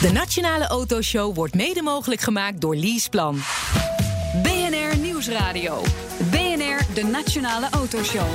De Nationale Autoshow wordt mede mogelijk gemaakt door Leaseplan. BNR Nieuwsradio. BNR, de Nationale Autoshow.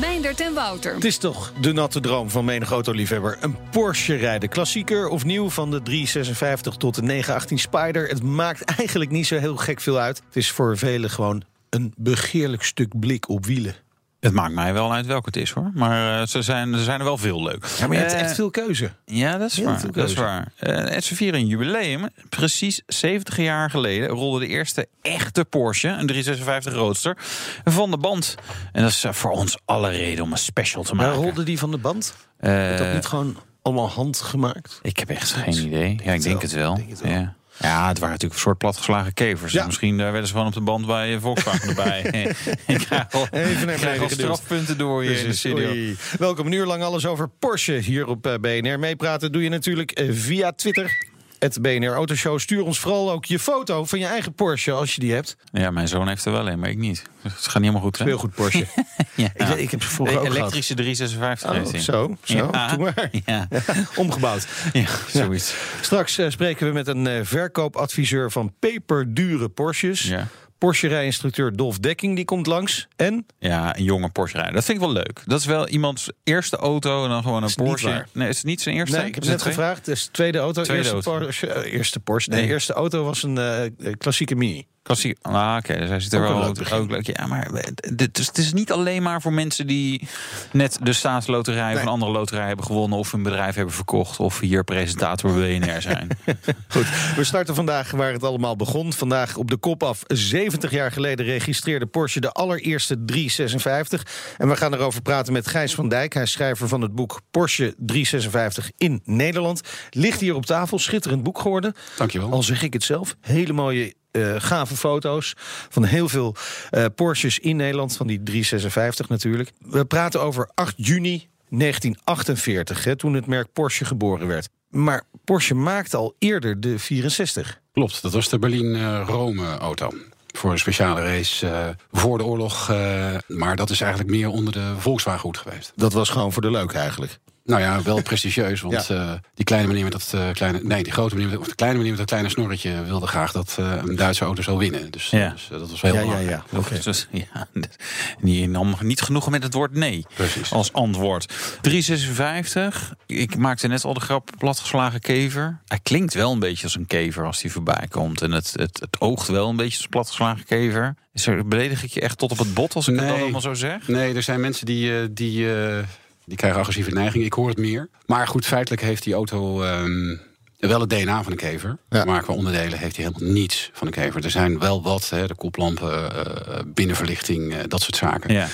Meindert en Wouter. Het is toch de natte droom van menig autoliefhebber. Een Porsche rijden. Klassieker of nieuw van de 356 tot de 918 Spider. Het maakt eigenlijk niet zo heel gek veel uit. Het is voor velen gewoon een begeerlijk stuk blik op wielen. Het maakt mij wel uit welke het is hoor. Maar uh, ze zijn, er zijn er wel veel leuk. Ja, maar je hebt Uh, echt veel keuze. Ja, dat is Heel waar. Dat is waar. Uh, en ze vieren een jubileum. Precies 70 jaar geleden rolde de eerste echte Porsche, een 356 Roadster, van de band. En dat is uh, voor ons alle reden om een special te maken. rolde die van de band? Eh, Is dat niet gewoon allemaal handgemaakt? Ik heb echt geen idee. Ja, ik denk het wel. Denk het wel. Ja. Ja, het waren natuurlijk een soort platgeslagen kevers. Ja. Misschien eh, werden ze gewoon op de band bij eh, Volkswagen erbij. ik krijg al, Even naar ik krijg beneden al geduwd. strafpunten door je in de Precies. studio. Oei. Welkom, een uur lang alles over Porsche hier op eh, BNR. Meepraten doe je natuurlijk via Twitter. Het BNR Autoshow. Stuur ons vooral ook je foto van je eigen Porsche als je die hebt. Ja, mijn zoon heeft er wel een, maar ik niet. Dus het gaat niet helemaal goed. Hè? Speelgoed Porsche. Ja. ik, ik heb ze vroeger De ook gehad. elektrische 356 heeft Oh, zo, zo. Ja. Doe maar. Ja, Omgebouwd. ja zoiets. Straks eh, spreken we met een eh, verkoopadviseur van peperdure Porsches. Ja. Porsche-rijinstructeur Dolf Dekking die komt langs. En ja, een jonge Porsche rijden. Dat vind ik wel leuk. Dat is wel iemands eerste auto en dan gewoon een Porsche. Nee, is het niet zijn eerste? Nee, ik heb Is net het twee? gevraagd. Het is de tweede auto. Tweede eerste, auto. Porsche, eh, eerste Porsche. Nee, Nee. eerste auto was een eh, klassieke Mini. Klassiek. Ah, oké. Dus hij zit er Ook wel leuk ook, begin. leuk. Ja, maar het, het is, het is niet alleen maar voor mensen die net de staatsloterij of een andere loterij hebben gewonnen of een bedrijf hebben verkocht of hier presentator BNR zijn. Goed, we starten vandaag waar het allemaal begon. Vandaag op de kop af. 70 jaar geleden registreerde Porsche de allereerste 356. En we gaan erover praten met Gijs van Dijk. Hij is schrijver van het boek Porsche 356 in Nederland. Ligt hier op tafel, schitterend boek geworden. Dankjewel. Al zeg ik het zelf. Hele mooie, eh, gave foto's van heel veel eh, Porsches in Nederland. Van die 356 natuurlijk. We praten over 8 juni 1948, hè, toen het merk Porsche geboren werd. Maar Porsche maakte al eerder de 64. Klopt, dat was de Berlin-Rome-auto. Voor een speciale race eh, voor de oorlog. maar dat is eigenlijk meer onder de Volkswagen goed geweest. Dat was gewoon voor de leuk eigenlijk. Nou ja, wel prestigieus, want eh, die kleine meneer met dat eh, kleine... Nee, die grote meneer, met- of de kleine meneer met dat kleine snorretje... wilde graag dat eh, een Duitse auto zou winnen. Dus, Ja. dus, dat was wel heel Ja, ja, belangrijk. ja. Oké. Dus, ja, die nam niet genoegen met het woord nee Precies. als antwoord. 356. Ik maakte net al de grap platgeslagen kever. Hij klinkt wel een beetje als een kever als hij voorbij komt. En het, het, het oogt wel een beetje als platgeslagen kever. Is er, beledig ik je echt tot op het bot als ik Nee. dat allemaal zo zeg? Nee, er zijn mensen die, die, die krijgen agressieve neiging. Ik hoor het meer. Maar goed, feitelijk heeft die auto ehm, wel het DNA van een kever. Ja. Maar qua onderdelen heeft hij helemaal niets van een kever. Er zijn wel wat, hè, de koplampen, eh, binnenverlichting, eh, dat soort zaken. Ja.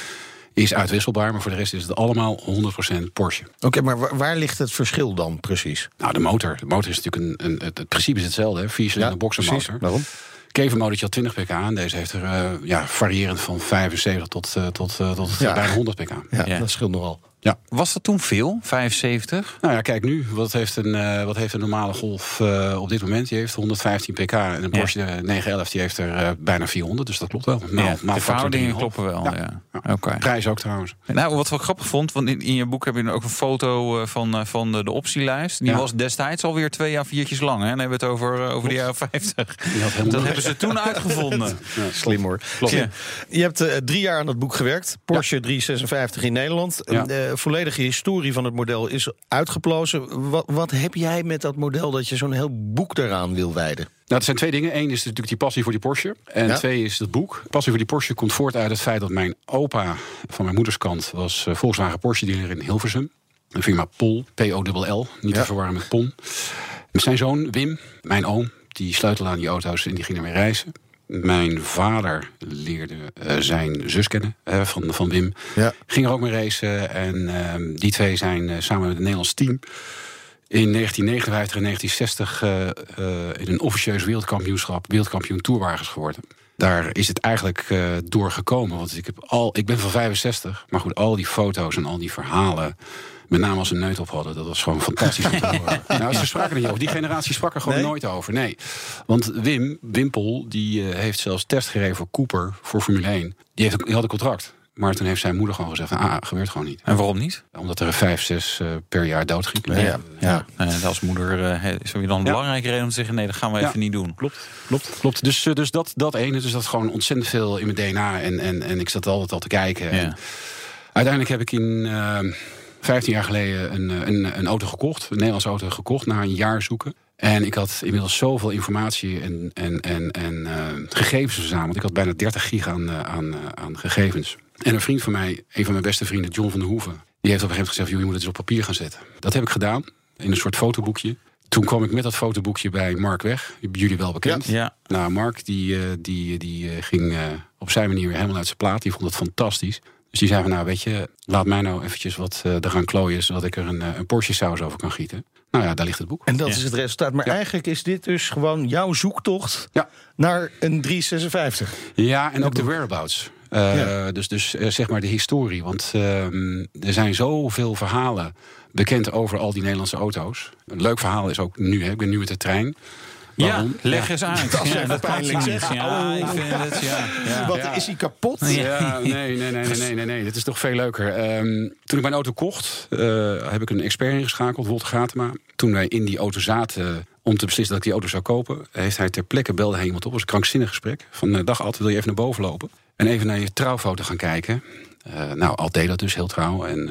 Is uitwisselbaar, maar voor de rest is het allemaal 100% Porsche. Oké, maar waar, waar ligt het verschil dan precies? Nou, de motor. De motor is natuurlijk een. een het, het principe is hetzelfde, hè? Viercilinder boxermotor. Waarom? Kevermotortje had 20 pk en deze heeft er eh, ja, variërend van 75 tot, eh, tot, eh, tot Ja. bijna 100 pk. Ja, Ja. dat scheelt nogal. Was dat toen veel? 75? Nou ja, kijk nu. Wat heeft een, eh, wat heeft een normale Golf eh, op dit moment? Die heeft 115 pk. En een Ja. Porsche eh, 911 die heeft er eh, bijna 400. Dus dat klopt wel. Nou, ja, nou, de verhoudingen 3,5. kloppen wel. Ja. Ja. Oké. Prijs ook trouwens. Nou, wat ik grappig vond, want in, in je boek heb je ook een foto eh, van, eh, van de, de optielijst. Die Ja. was destijds alweer twee jaar viertjes lang. Hè? Dan hebben we het over, over de jaren 50. Die had helemaal Dat hebben ze toen uitgevonden. Slim hoor. Klopt. Ja. Je hebt drie jaar aan dat boek gewerkt. Porsche 356 in Nederland. Ja. Volledige historie van het model is uitgeplozen. Wat, wat heb jij met dat model dat je zo'n heel boek daaraan wil wijden? Nou, het zijn twee dingen. Eén is natuurlijk die passie voor die Porsche. En Ja. twee is het boek. Passie voor die Porsche komt voort uit het feit dat mijn opa van mijn moederskant was eh, Volkswagen Porsche dealer in Hilversum. Een firma Pol, P-O-L-L, niet Ja. te verwarren met PON. Zijn zoon Wim, mijn oom, die sleutelde aan die auto's en die ging ermee reizen. Mijn vader leerde eh, zijn zus kennen eh, van, van Wim. Ja. Ging er ook mee racen. En ehm, die twee zijn eh, samen met het Nederlands team in 1959 en 1960 eh, eh, in een officieus wereldkampioenschap wereldkampioen tourwagens geworden. Daar is het eigenlijk eh door gekomen. Want ik, heb al, ik ben van 65, maar goed, al die foto's en al die verhalen. Met name als ze een neut op hadden, dat was gewoon fantastisch om te horen. Nou, ze spraken er niet over. Die generatie sprak er gewoon Nee? nooit over. Nee. Want Wim, Wimpel, die eh, heeft zelfs test gereden voor Cooper, voor Formule 1. Die, heeft, die had een contract Maar toen heeft zijn moeder gewoon gezegd: ah, gebeurt gewoon niet. En waarom niet? Omdat er vijf, zes uh, per jaar doodgingen. Ja, ja. En als moeder uh, is er dan een belangrijke reden om te zeggen: nee, dat gaan we even niet doen. Klopt, klopt, klopt. Dus, dus dat, dat ene, dus dat gewoon ontzettend veel in mijn DNA. En, en, en ik zat altijd al te kijken. En uiteindelijk heb ik in. 15 jaar geleden een, een, een auto gekocht, een Nederlandse auto gekocht, na een jaar zoeken. En ik had inmiddels zoveel informatie en, en, en, en uh, gegevens verzameld. Ik had bijna 30 gig aan, uh, aan, aan gegevens. En een vriend van mij, een van mijn beste vrienden, John van der Hoeven... die heeft op een gegeven moment gezegd, je moet het eens op papier gaan zetten. Dat heb ik gedaan, in een soort fotoboekje. Toen kwam ik met dat fotoboekje bij Mark weg. Jullie wel bekend. Ja. Nou, Mark die, die, die ging op zijn manier weer helemaal uit zijn plaat. Die vond het fantastisch. Dus die zei van, nou weet je, laat mij nou eventjes wat uh, er gaan klooien... zodat ik er een, een Porsche saus over kan gieten. Nou ja, daar ligt het boek. En dat is het resultaat. Maar eigenlijk is dit dus gewoon jouw zoektocht ja. naar een 356. Ja, en ook de whereabouts. Uh, ja. Dus, dus uh, zeg maar de historie. Want uh, er zijn zoveel verhalen bekend over al die Nederlandse auto's. Een leuk verhaal is ook nu. Hè. Ik ben nu met de trein. Waarom? Ja, leg eens uit. Dat is ja, dat pijnlijk zeg. Ja, ik vind het, ja. ja. Wat, is hij kapot? Ja, nee, nee, nee, nee, nee, nee, nee. Dat is toch veel leuker. Um, toen ik mijn auto kocht, uh, heb ik een expert ingeschakeld, Wolter Gatema. Toen wij in die auto zaten om te beslissen dat ik die auto zou kopen... heeft hij ter plekke, belde hij iemand op. Dat was een krankzinnig gesprek. Van, uh, dag Alt, wil je even naar boven lopen? En even naar je trouwfoto gaan kijken. Uh, nou, Alt deed dat dus heel trouw. En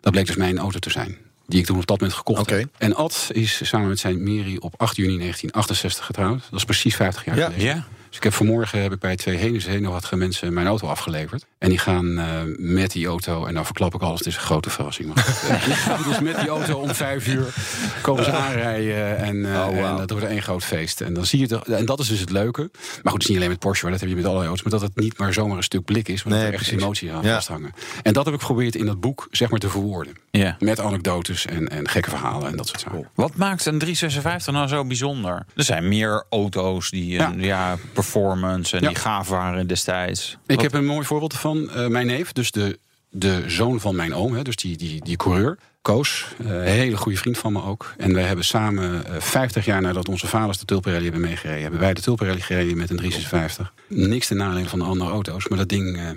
dat bleek dus mijn auto te zijn die ik toen op dat moment gekocht okay. heb. En Ad is samen met zijn Miri op 8 juni 1968 getrouwd. Dat is precies 50 jaar ja. geleden. Ja. Dus ik heb vanmorgen heb ik bij twee heen heen nog wat mensen mijn auto afgeleverd. En die gaan uh, met die auto, en dan verklap ik alles, het is een grote verrassing. die gaan dus met die auto om vijf uur komen ze aanrijden en, uh, oh, wow. en dat wordt één groot feest. En dan zie je het, en dat is dus het leuke. Maar goed, het is niet alleen met Porsche, maar dat heb je met allerlei auto's. Maar dat het niet maar zomaar een stuk blik is, maar nee, dat er echt emotie aan ja. vasthangen. En dat heb ik geprobeerd in dat boek zeg maar te verwoorden. Ja. Met anekdotes en, en gekke verhalen en dat soort zaken. Wat maakt een 356 nou zo bijzonder? Er zijn meer auto's die een, ja. Performance en die gaaf waren destijds. Ik Wat? heb een mooi voorbeeld van uh, mijn neef, dus de, de zoon van mijn oom, hè, dus die, die, die coureur. Koos, een hele goede vriend van me ook. En wij hebben samen uh, 50 jaar nadat onze vaders de Tulpenrally hebben meegereden... hebben wij de Tulpenrally gereden met een 356. Niks ten nadele van de andere auto's, maar dat ding uh,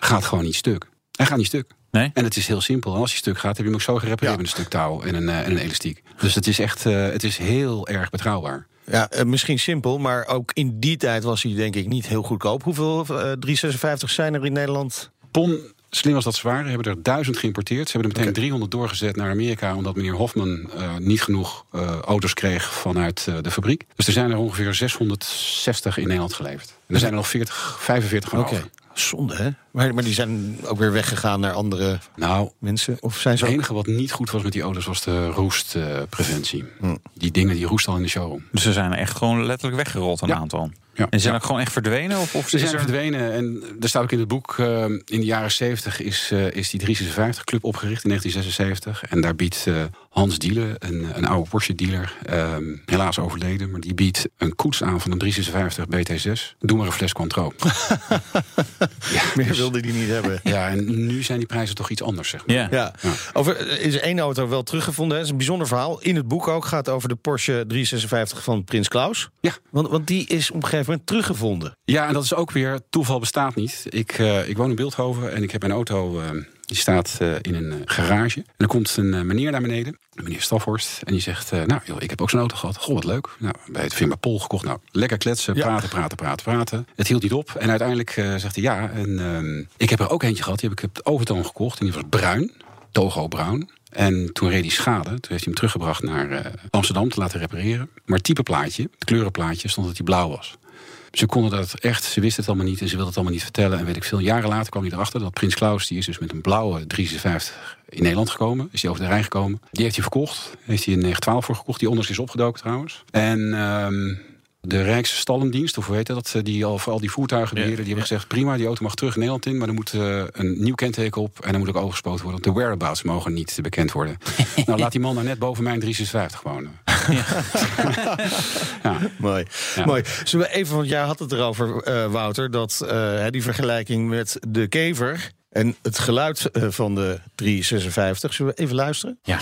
gaat gewoon niet stuk. Hij gaat niet stuk. Nee? En het is heel simpel. En als hij stuk gaat, heb je hem ook zo gerepareerd ja. met een stuk touw en een, en een elastiek. Dus het is echt het is heel erg betrouwbaar. Ja, uh, misschien simpel, maar ook in die tijd was hij denk ik niet heel goedkoop. Hoeveel uh, 356 zijn er in Nederland? Pon, slim als dat zwaar, hebben er duizend geïmporteerd. Ze hebben er meteen okay. 300 doorgezet naar Amerika... omdat meneer Hofman uh, niet genoeg uh, auto's kreeg vanuit uh, de fabriek. Dus er zijn er ongeveer 660 in Nederland geleverd. En er zijn er nog 40, 45 van okay. over. Zonde, hè? Maar, maar die zijn ook weer weggegaan naar andere nou, mensen? Of zijn ze het enige wat niet goed was met die auto's was de roestpreventie. Uh, hm. Die dingen die roesten al in de showroom. Dus ze zijn echt gewoon letterlijk weggerold, een ja. aantal? Ja. En zijn ja. er gewoon echt verdwenen? Of, of ze zijn er... verdwenen. En er staat ook in het boek... Uh, in de jaren 70 is, uh, is die 356 Club opgericht in 1976. En daar biedt uh, Hans Diele, een, een oude Porsche-dealer... helaas overleden, maar die biedt een koets aan van een 356 BT6. Doe maar een fles Cointreau. ja, Meer dus, wilde die niet hebben. Ja, en nu zijn die prijzen toch iets anders, zeg maar. Ja. ja. ja. Over is één auto wel teruggevonden. Dat is een bijzonder verhaal. In het boek ook gaat over de Porsche 356 van Prins Klaus. Ja. Want, want die is op een gegeven moment teruggevonden. Ja, en dat is ook weer, toeval bestaat niet. Ik, uh, ik woon in Beeldhoven en ik heb mijn auto... Uh, die staat uh, in een garage. En er komt een meneer naar beneden, meneer Stafhorst. En die zegt, nou joh, ik heb ook zo'n auto gehad. Goh, wat leuk. Nou, bij het firma Pol gekocht. Nou, lekker kletsen, ja. praten, praten, praten, praten. Het hield niet op. En uiteindelijk zegt hij, ja, en, ehm, ik heb er ook eentje gehad. Die heb ik op de overtoon gekocht. En die was bruin, Togo bruin. En toen reed hij schade. Toen heeft hij hem teruggebracht naar Amsterdam te laten repareren. Maar het type plaatje, het kleurenplaatje, stond dat hij blauw was. Ze konden dat echt, ze wisten het allemaal niet en ze wilden het allemaal niet vertellen. En weet ik veel, jaren later kwam hij erachter dat Prins Klaus, die is dus met een blauwe 350 in Nederland gekomen. Is hij over de Rijn gekomen. Die heeft hij verkocht. Heeft hij in 1912 voor gekocht. Die onders is opgedoken trouwens. En... Um, de Rijksstallendienst, of hoe heet dat, die al voor al die voertuigen beheerden, die hebben gezegd: prima, die auto mag terug Nederland in, maar er moet uh, een nieuw kenteken op en dan moet ook overgespoten worden. Want de whereabouts mogen niet bekend worden. nou, laat die man nou net boven mijn 350 wonen. Ja. ja. Mooi. Ja. Mooi. Zullen we even, want jij had het erover, uh, Wouter, dat uh, die vergelijking met de kever en het geluid van de 356. Zullen we even luisteren? Ja.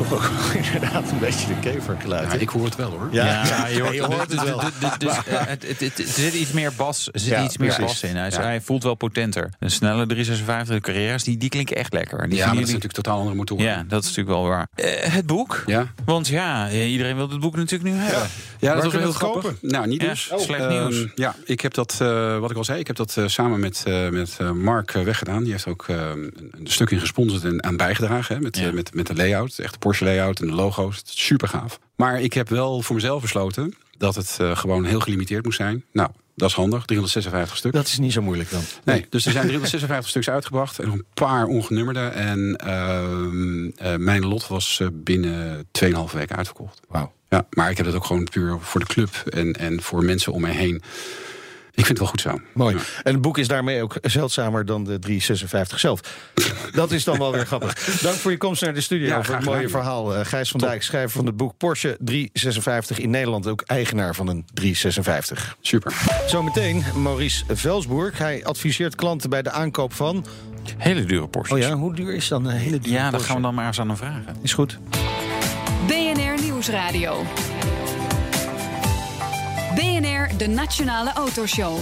Is toch ook inderdaad een beetje de kevergeluid. Ja, ik hoor het wel hoor. Ja, Ja, je hoort, je hoort het wel. Dus, dus- dus, eh, er zit iets meer bas, er zit Ja, iets meer precies. bas in. Hij, is- Ja. hij voelt wel potenter. Een snelle 356 carrières, die, die klinken echt lekker. Die Ja, dat is natuurlijk totaal andere motoren. ja, dat is natuurlijk wel waar. Eh, het boek. Ja, Want ja, iedereen wil het boek natuurlijk nu hebben. ja dat was heel grappig. kopen? Nou, niet Ja, dus. slecht Ehm, nieuws. ja, ik heb dat, eh, wat ik al zei, ik heb dat eh, samen met, eh, met eh, Mark weggedaan. Die heeft ook eh, een, stuk in gesponsord en aan bijgedragen. Hè, met, Ja. met, met de layout, echt Porsche layout en de logo's. Het super gaaf. Maar ik heb wel voor mezelf besloten dat het eh, gewoon heel gelimiteerd moest zijn. Nou, dat is handig, 356 stuks. Dat is niet zo moeilijk dan. Nee, dus er zijn 356 stuks uitgebracht en nog een paar ongenummerde. En ehm, eh, mijn lot was eh, binnen 2,5 weken uitverkocht. Wauw. Ja, maar ik heb dat ook gewoon puur voor de club en, en voor mensen om mij heen. Ik vind het wel goed zo. Mooi. Ja. En het boek is daarmee ook zeldzamer dan de 356 zelf. Dat is dan wel weer grappig. Dank voor je komst naar de studio. Ja, voor het graag mooie gedaan. verhaal. Eh, Gijs van Dijk, schrijver van het boek Porsche 356 in Nederland. Ook eigenaar van een 356. Super. Zometeen Maurice Velsbourg. Hij adviseert klanten bij de aankoop van... Hele dure Porsches. Oh ja, hoe duur is dan een hele dure Ja, daar Porsche? gaan we dan maar eens aan hem vragen. Is goed. BNR Nieuwsradio. De Nationale Autoshow.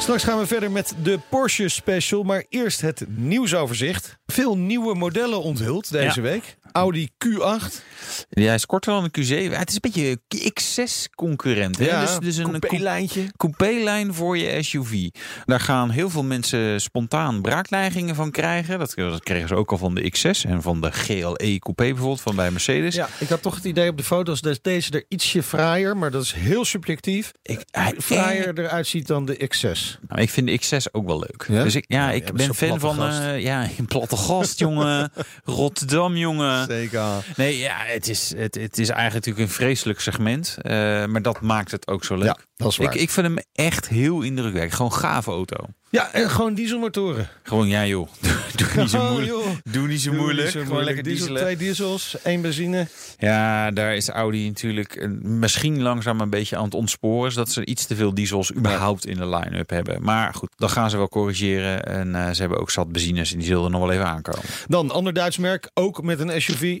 Straks gaan we verder met de Porsche Special. Maar eerst het nieuwsoverzicht. Veel nieuwe modellen onthuld deze Ja. week. Audi Q8. Ja, hij is korter dan een Q7. Het is een beetje een X6-concurrent. Ja, dus, dus een coupé-lijntje. coupé-lijn voor je SUV. Daar gaan heel veel mensen spontaan braakneigingen van krijgen. Dat, dat kregen ze ook al van de X6 en van de GLE Coupé bijvoorbeeld van bij Mercedes. Ja, ik had toch het idee op de foto's dat deze er ietsje fraaier, maar dat is heel subjectief. Ik, hij, Fraaier eruit ziet dan de X6. Nou, ik vind de X6 ook wel leuk. Ja? Dus ik, ja, Ja, ik ben fan van eh, ja, een platte gast, jongen. Rotterdam, jongen. Zeker. Nee, ja, het is, het, het is eigenlijk natuurlijk een vreselijk segment. eh, maar dat maakt het ook zo leuk. Ja, dat is waar. ik, ik vind hem echt heel indrukwekkelijk. Gewoon gave auto. Ja, en gewoon dieselmotoren. Gewoon, ja joh. Doe niet zo Oh, moeilijk. Doe niet zo Doe moeilijk. niet zo Gewoon moeilijk. lekker Diesel. Twee diesels, één benzine. Ja, daar is Audi natuurlijk eh, misschien langzaam een beetje aan het ontsporen. Zodat ze iets te veel diesels überhaupt in de line-up hebben. Maar goed, dat gaan ze wel corrigeren. En eh, ze hebben ook zat benzines en die zullen er nog wel even aankomen. Dan, ander Duits merk, ook met een SUV.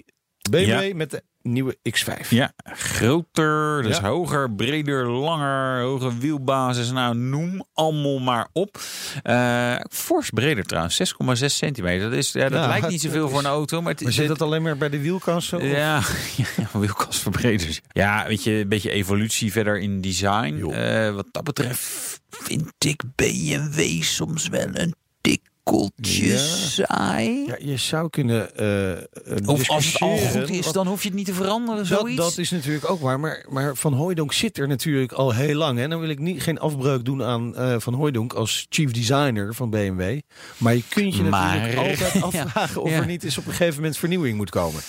BMW Ja. met de nieuwe X5. Ja, groter, dus Ja. hoger, breder, langer, hoge wielbasis. Nou, noem allemaal maar op. Eh fors breder trouwens, 6,6 centimeter. Dat, is, ja, dat Ja, lijkt niet zoveel voor een auto. Maar, het, Maar zit dat alleen maar bij de wielkast? zo? Ja, ja wielkasverbreders. Ja, weet je, een beetje evolutie verder in design. Eh, wat dat betreft vind ik BMW soms wel een tikkeltje Ja. saai. Ja, je zou kunnen eh, Of als het al goed is, dan hoef je het niet te veranderen, Dat, zoiets. dat is natuurlijk ook waar. Maar, maar Van Hooijdonk zit er natuurlijk al heel lang. Hè. Dan wil ik niet, geen afbreuk doen aan eh, Van Hooijdonk als chief designer van BMW. Maar je kunt je Maar- natuurlijk altijd Ja, afvragen of ja. er niet eens op een gegeven moment vernieuwing moet komen.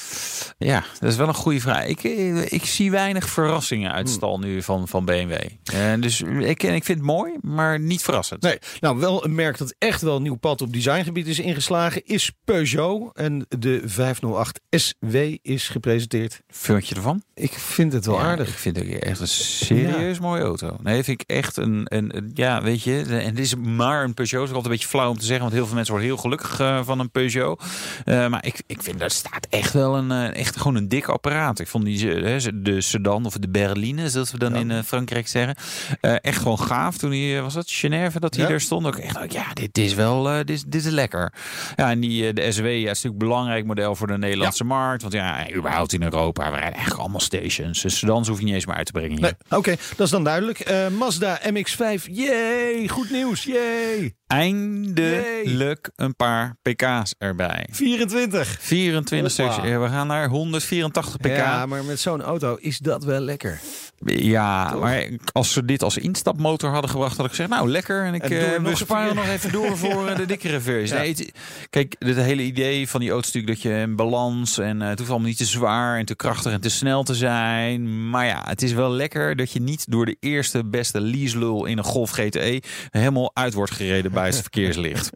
Ja, dat is wel een goede vraag. Ik, ik zie weinig verrassingen uit Hmm. stal nu van, van BMW. Eh, dus ik, ik vind het mooi, maar niet verrassend. Nee, nou wel een merk dat echt wel een nieuw pad op designgebied is ingeslagen, is Peugeot. En de 508 SW is gepresenteerd. Vind je ervan? Ik vind het wel Ja, aardig. Ik vind het echt een serieus mooie auto. Nee, vind ik echt een, een, een- ja, weet je, en het is maar een Peugeot. Dat is altijd een beetje flauw om te zeggen, want heel veel mensen worden heel gelukkig eh, van een Peugeot. Eh, maar ik, ik vind daar staat echt wel een, eh, echt gewoon een dik apparaat. Ik vond die, de sedan of de berline, zoals we dan Ja. in Frankrijk zeggen, echt gewoon gaaf. Toen hij, was dat Genève, dat hij er stond. Ook echt, ja, dit is wel, eh, dit, is- dit is lekker. Ja, en die, eh, de SW, ja, is natuurlijk een belangrijk model voor de Nederlandse markt. Want ja, überhaupt in Europa, we rijden eigenlijk allemaal stations. Dus sedans hoef je niet eens meer uit te brengen hier. Nee, Oké, dat is dan duidelijk. Eh, Mazda MX-5, yay, goed nieuws, yay. Eindelijk een paar pk's erbij. 24. 24 Hoppa. stuks. Ja, We gaan naar 184 pk. Ja, Ja, maar met zo'n auto is dat wel lekker. maar als ze dit als instapmotor hadden gebracht, had ik gezegd, nou lekker. En ik En eh, nog we sparen nog even door voor de dikkere versie. Ja. Nee, het- kijk, het hele idee van die auto is natuurlijk dat je een balans en eh, het hoeft allemaal niet te zwaar en te krachtig en te snel te zijn. Maar ja, het is wel lekker dat je niet door de eerste beste leaselul in een Golf GTE helemaal uit wordt gereden bij het verkeerslicht.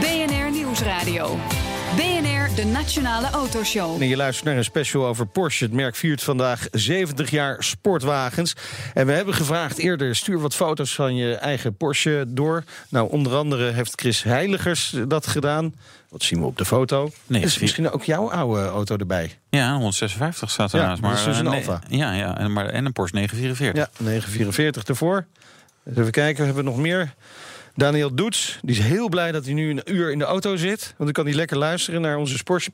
BNR Nieuwsradio. De Nationale Autoshow. En je luistert naar een special over Porsche. Het merk viert vandaag 70 jaar sportwagens. En we hebben gevraagd eerder: stuur wat foto's van je eigen Porsche door. Nou, onder andere heeft Chris Heiligers dat gedaan. Wat zien we op de foto? Nee, is misschien ook jouw oude auto erbij. Ja, 156 staat Ja, ernaast. dat is dus een eh, Alfa. Ja, ja en, maar, en een Porsche 944. Ja, 944 ervoor. Even kijken, hebben we nog meer? Daniel Doets, die is heel blij dat hij nu een uur in de auto zit. Want dan kan hij lekker luisteren naar onze Porsche,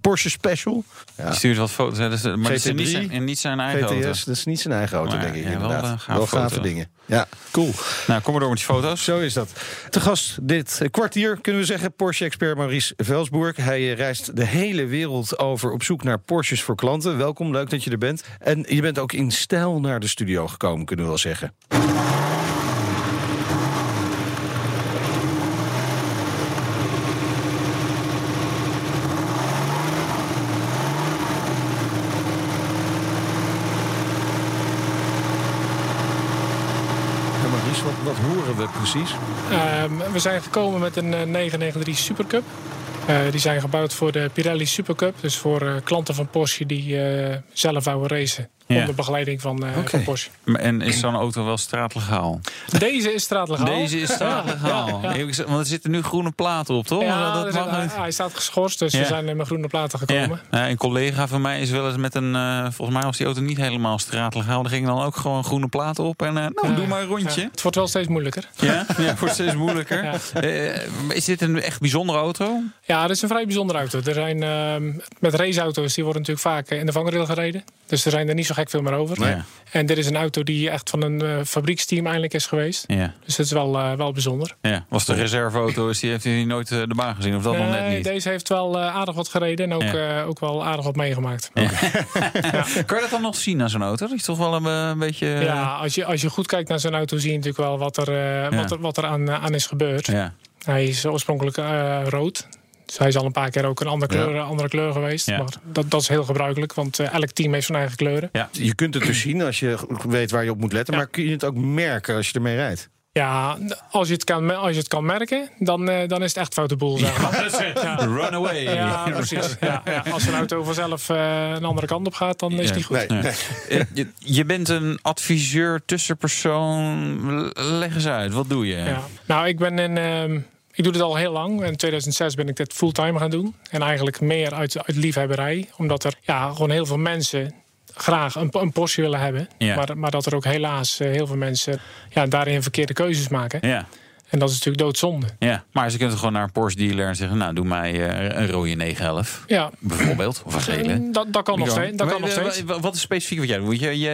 Porsche Special. Ja. Die stuurt wat foto's. hè, dus, maar het is GT3, niet zijn, en niet zijn eigen auto. Dat is niet zijn eigen auto, Maar denk ik ja, wel, inderdaad. eh, gave wel gave foto. dingen. Ja, cool. Nou, kom maar door met die foto's. Zo is dat. Te gast dit kwartier kunnen we zeggen Porsche-expert Maurice Velsburg. Hij eh, reist de hele wereld over op zoek naar Porsches voor klanten. Welkom, leuk dat je er bent. En je bent ook in stijl naar de studio gekomen, kunnen we wel zeggen. Ja, Maurice, wat, wat horen we precies? Ehm, we zijn gekomen met een eh, 993 Supercup. Eh, die zijn gebouwd voor de Pirelli Supercup. Dus voor eh, klanten van Porsche die eh, zelf wouden racen. Ja. Onder begeleiding van, eh, van Porsche. En is zo'n auto wel straatlegaal? Deze is straatlegaal. Deze is straatlegaal. Ja, ja. Ik zeg- Want er zitten nu groene platen op, toch? Ja, dat dus, mag hij staat geschorst, dus Ja. we zijn met groene platen gekomen. Ja, een collega van mij is wel eens met een... eh, volgens mij was die auto niet helemaal straatlegaal. Er gingen dan ook gewoon groene platen op. En eh, nou, doe maar een rondje. Ja, het wordt wel steeds moeilijker. Ja, ja wordt steeds moeilijker. Ja. Eh, is dit een echt bijzondere auto? Ja, dat is een vrij bijzondere auto. Er zijn, ehm, met raceauto's, die worden natuurlijk vaak in de vangrail gereden. Dus er zijn er niet zo gek veel meer over. Ja. En dit is een auto die echt van een eh, fabrieksteam eindelijk is geweest. Ja. Dus dat is wel, eh, wel bijzonder. ja. Was de reserveauto, is die, heeft hij nooit eh, de baan gezien? Of dat nog net niet? Deze heeft wel eh, aardig wat gereden en ook, Ja. eh, ook wel aardig wat meegemaakt. Kan je dat dan nog zien aan zo'n auto? Dat is toch wel een, een beetje... Ja, als je, als je goed kijkt naar zo'n auto, zie je natuurlijk wel wat er, eh, wat er, wat er aan, aan is gebeurd. ja. Hij is oorspronkelijk eh, rood. Dus hij is al een paar keer ook een andere kleur, andere kleur geweest. Ja. Maar dat, dat is heel gebruikelijk, want eh, elk team heeft zijn eigen kleuren. Ja. Je kunt het dus zien als je weet waar je op moet letten. Ja. Maar kun je het ook merken als je ermee rijdt? Ja, als je het kan, als je het kan merken, dan, eh, dan is het echt foute boel. Zeg maar. ja. Runaway. Ja, precies. Ja, ja. Als een auto vanzelf eh, een andere kant op gaat, dan is het niet goed. Nee, Nee. nee. Je, je bent een adviseur, tussenpersoon. Leg eens uit, wat doe je? Ja. Nou, ik ben in. Ik doe dit al heel lang. In 2006 ben ik dit fulltime gaan doen. En eigenlijk meer uit, uit liefhebberij. Omdat er ja, gewoon heel veel mensen graag een, een Porsche willen hebben. Ja. Maar, maar dat er ook helaas eh, heel veel mensen ja, daarin verkeerde keuzes maken. Ja, En dat is natuurlijk doodzonde. ja. Maar ze kunnen gewoon naar een Porsche dealer en zeggen... nou, doe mij eh, een rode 911, Ja, bijvoorbeeld. Of een gele. dat, dat kan nog steeds. Dat kan nog Maar, steeds. eh, Wat is specifiek wat jij doet? Je, je,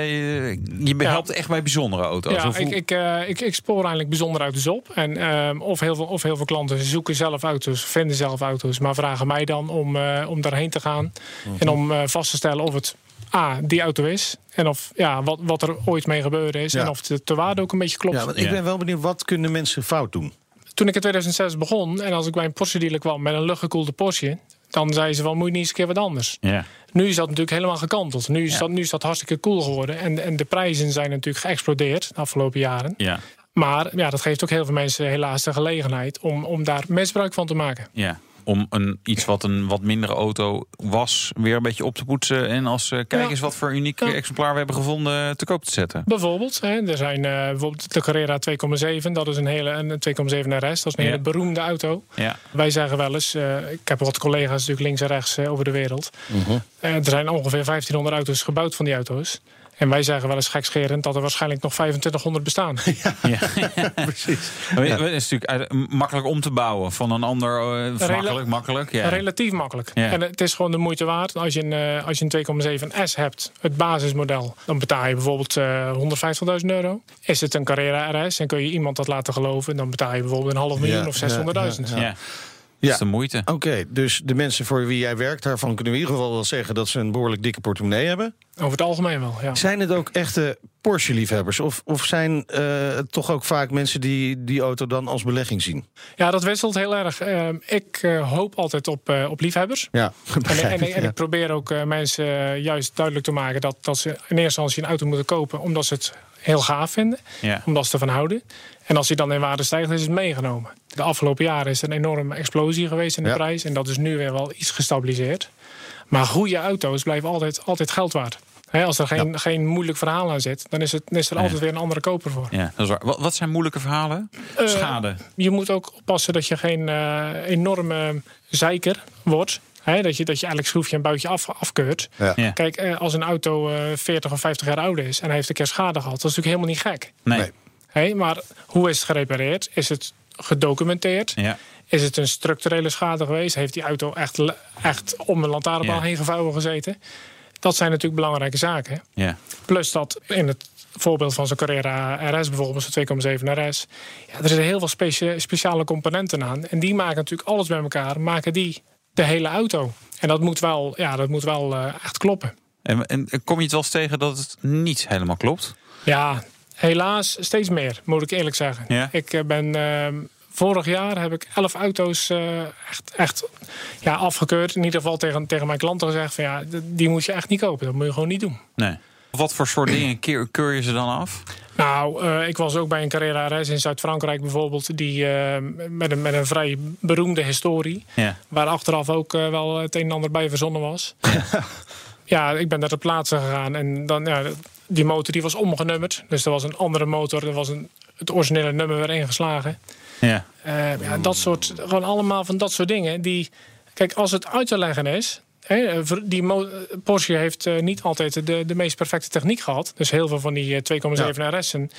je helpt echt bij bijzondere auto's. Ja, ik, ik, eh, ik, ik spoor eigenlijk bijzondere auto's op. En, ehm, of, heel veel, of heel veel klanten zoeken zelf auto's, vinden zelf auto's, maar vragen mij dan om, eh, om daarheen te gaan. Mhm. En om eh, vast te stellen of het A, die auto is. En of ja, wat, wat er ooit mee gebeurd is. Ja. En of de, de waarde ook een beetje klopt. Ja, want ik Ja. ben wel benieuwd, wat kunnen mensen fout doen? Toen ik in 2006 begon en als ik bij een Porsche dealer kwam met een luchtgekoelde Porsche. Dan zeiden ze van, moet je niet eens een keer wat anders. ja. Nu is dat natuurlijk helemaal gekanteld. Nu is, dat, nu is dat hartstikke cool geworden. En, en de prijzen zijn natuurlijk geëxplodeerd de afgelopen jaren. Ja, Maar ja, dat geeft ook heel veel mensen helaas de gelegenheid om, om daar misbruik van te maken. ja. Om een, iets wat een wat mindere auto was, weer een beetje op te poetsen. En als eh, kijk Ja. eens wat voor uniek Ja. exemplaar we hebben gevonden te koop te zetten. Bijvoorbeeld, hè, er zijn eh, bijvoorbeeld de Carrera 2,7. Dat is een hele een 2,7 RS. Dat is een Ja. hele beroemde auto. Ja, Wij zeggen wel eens, eh, ik heb wat collega's natuurlijk links en rechts over de wereld. Mhm. Eh, er zijn ongeveer 1500 auto's gebouwd van die auto's. En wij zeggen wel eens gekscherend dat er waarschijnlijk nog 2500 bestaan. ja. Precies. Maar Het is natuurlijk uit- makkelijk om te bouwen van een ander. eh, makkelijk, makkelijk. Ja. Relatief makkelijk. En het is gewoon de moeite waard. Als je een, eh, als je een 2,7 S hebt, het basismodel, dan betaal je bijvoorbeeld eh 150.000 euro. Is het een Carrera RS en kun je iemand dat laten geloven, dan betaal je bijvoorbeeld een half miljoen of 600.000. ja, is de moeite. Oké, dus de mensen voor wie jij werkt, daarvan kunnen we in ieder geval wel zeggen dat ze een behoorlijk dikke portemonnee hebben. over het algemeen wel. Ja. Zijn het ook echte Porsche-liefhebbers? Of, of zijn uh, toch ook vaak mensen die die auto dan als belegging zien? Ja, dat wisselt heel erg. Uh, ik uh, hoop altijd op, op liefhebbers. Ja, en, en, en, en ik probeer ook mensen juist duidelijk te maken dat, dat ze in eerste instantie een auto moeten kopen omdat ze het heel gaaf vinden. Ja. Omdat ze ervan houden. En als die dan in waarde stijgt, is het meegenomen. De afgelopen jaren is er een enorme explosie geweest in de Ja. prijs. En dat is nu weer wel iets gestabiliseerd. Maar goede auto's blijven altijd, altijd geld waard. Hè, als er geen, geen moeilijk verhaal aan zit, dan is, het, dan is er Ja. altijd weer een andere koper voor. Ja, dat is waar. Wat, wat zijn moeilijke verhalen? Eh, Schade. Je moet ook oppassen dat je geen eh, enorme zeiker wordt. Hè, dat, je, dat je eigenlijk schroefje en buitje af, afkeurt. Ja. Ja. Kijk, eh, als een auto eh 40 of 50 jaar oud is en hij heeft een keer schade gehad, dat is natuurlijk helemaal niet gek. Nee. Hè, maar hoe is het gerepareerd? Is het gedocumenteerd? Ja. Is het een structurele schade geweest? Heeft die auto echt, echt om een lantaarnpaal Ja. heen gevouwen gezeten? Dat zijn natuurlijk belangrijke zaken. Ja. Plus dat in het voorbeeld van zo'n Carrera RS bijvoorbeeld, zo'n 2,7 RS. Ja, er zitten heel veel specia- speciale componenten aan. En die maken natuurlijk alles bij elkaar, maken die de hele auto. En dat moet wel, ja, dat moet wel eh, echt kloppen. En, en kom je het wel eens tegen dat het niet helemaal klopt? Ja, helaas steeds meer, moet ik eerlijk zeggen. Ja? Ik eh, ben. ehm, vorig jaar heb ik elf auto's eh, echt, echt ja, afgekeurd. In ieder geval tegen, tegen mijn klanten gezegd: van ja, die moet je echt niet kopen. Dat moet je gewoon niet doen. Nee. Wat voor soort dingen keur, keur je ze dan af? Nou, eh, ik was ook bij een Carrera RS in Zuid-Frankrijk bijvoorbeeld, die met, een, met een vrij beroemde historie, Ja. waar achteraf ook wel het een en ander bij verzonnen was. ja, ik ben daar ter plaatse gegaan en dan, ja, die motor die was omgenummerd. Dus er was een andere motor, er was een, het originele nummer weer ingeslagen. Ja. Eh, ja, dat soort, gewoon allemaal van dat soort dingen. Die, kijk, als het uit te leggen is. Hè, voor die mo- Porsche heeft eh, niet altijd de, de meest perfecte techniek gehad. Dus heel veel van die eh, 2,7 RS'en,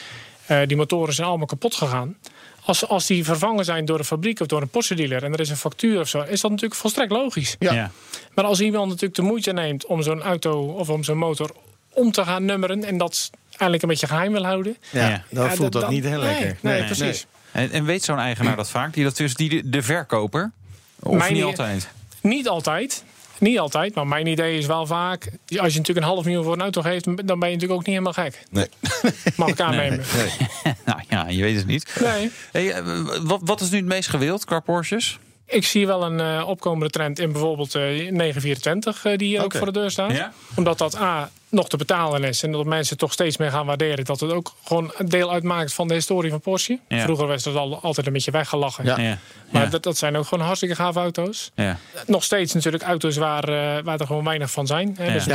eh, die motoren zijn allemaal kapot gegaan. Als, als die vervangen zijn door een fabriek of door een Porsche dealer en er is een factuur of zo, is dat natuurlijk volstrekt logisch. Ja. Ja. Maar als iemand natuurlijk de moeite neemt om zo'n auto of om zo'n motor om te gaan nummeren en dat eigenlijk een beetje geheim wil houden. Ja, Ja. voelt dat dan- niet heel nee, lekker. Nee, precies. En, en weet zo'n eigenaar dat vaak? Die dat dus die de, de verkoper? Of Mijn niet altijd? Niet altijd. Niet altijd, maar mijn idee is wel vaak... als je natuurlijk een half miljoen voor een auto geeft... dan ben je natuurlijk ook niet helemaal gek. Nee. Mag ik aannemen. nou ja, je weet het niet. Nee. Hey, eh, wat, wat is nu het meest gewild qua Porsches? Ik zie wel een eh, opkomende trend in bijvoorbeeld eh 924... eh, die hier ook voor de deur staat. Ja? Omdat dat A, nog te betalen is... en dat mensen toch steeds meer gaan waarderen... dat het ook gewoon een deel uitmaakt van de historie van Porsche. Ja. Vroeger was dat al, altijd een beetje weggelachen. Ja. Ja. Maar Ja. dat, dat zijn ook gewoon hartstikke gave auto's. ja. Nog steeds natuurlijk auto's waar, eh, waar er gewoon weinig van zijn. Hè? Dus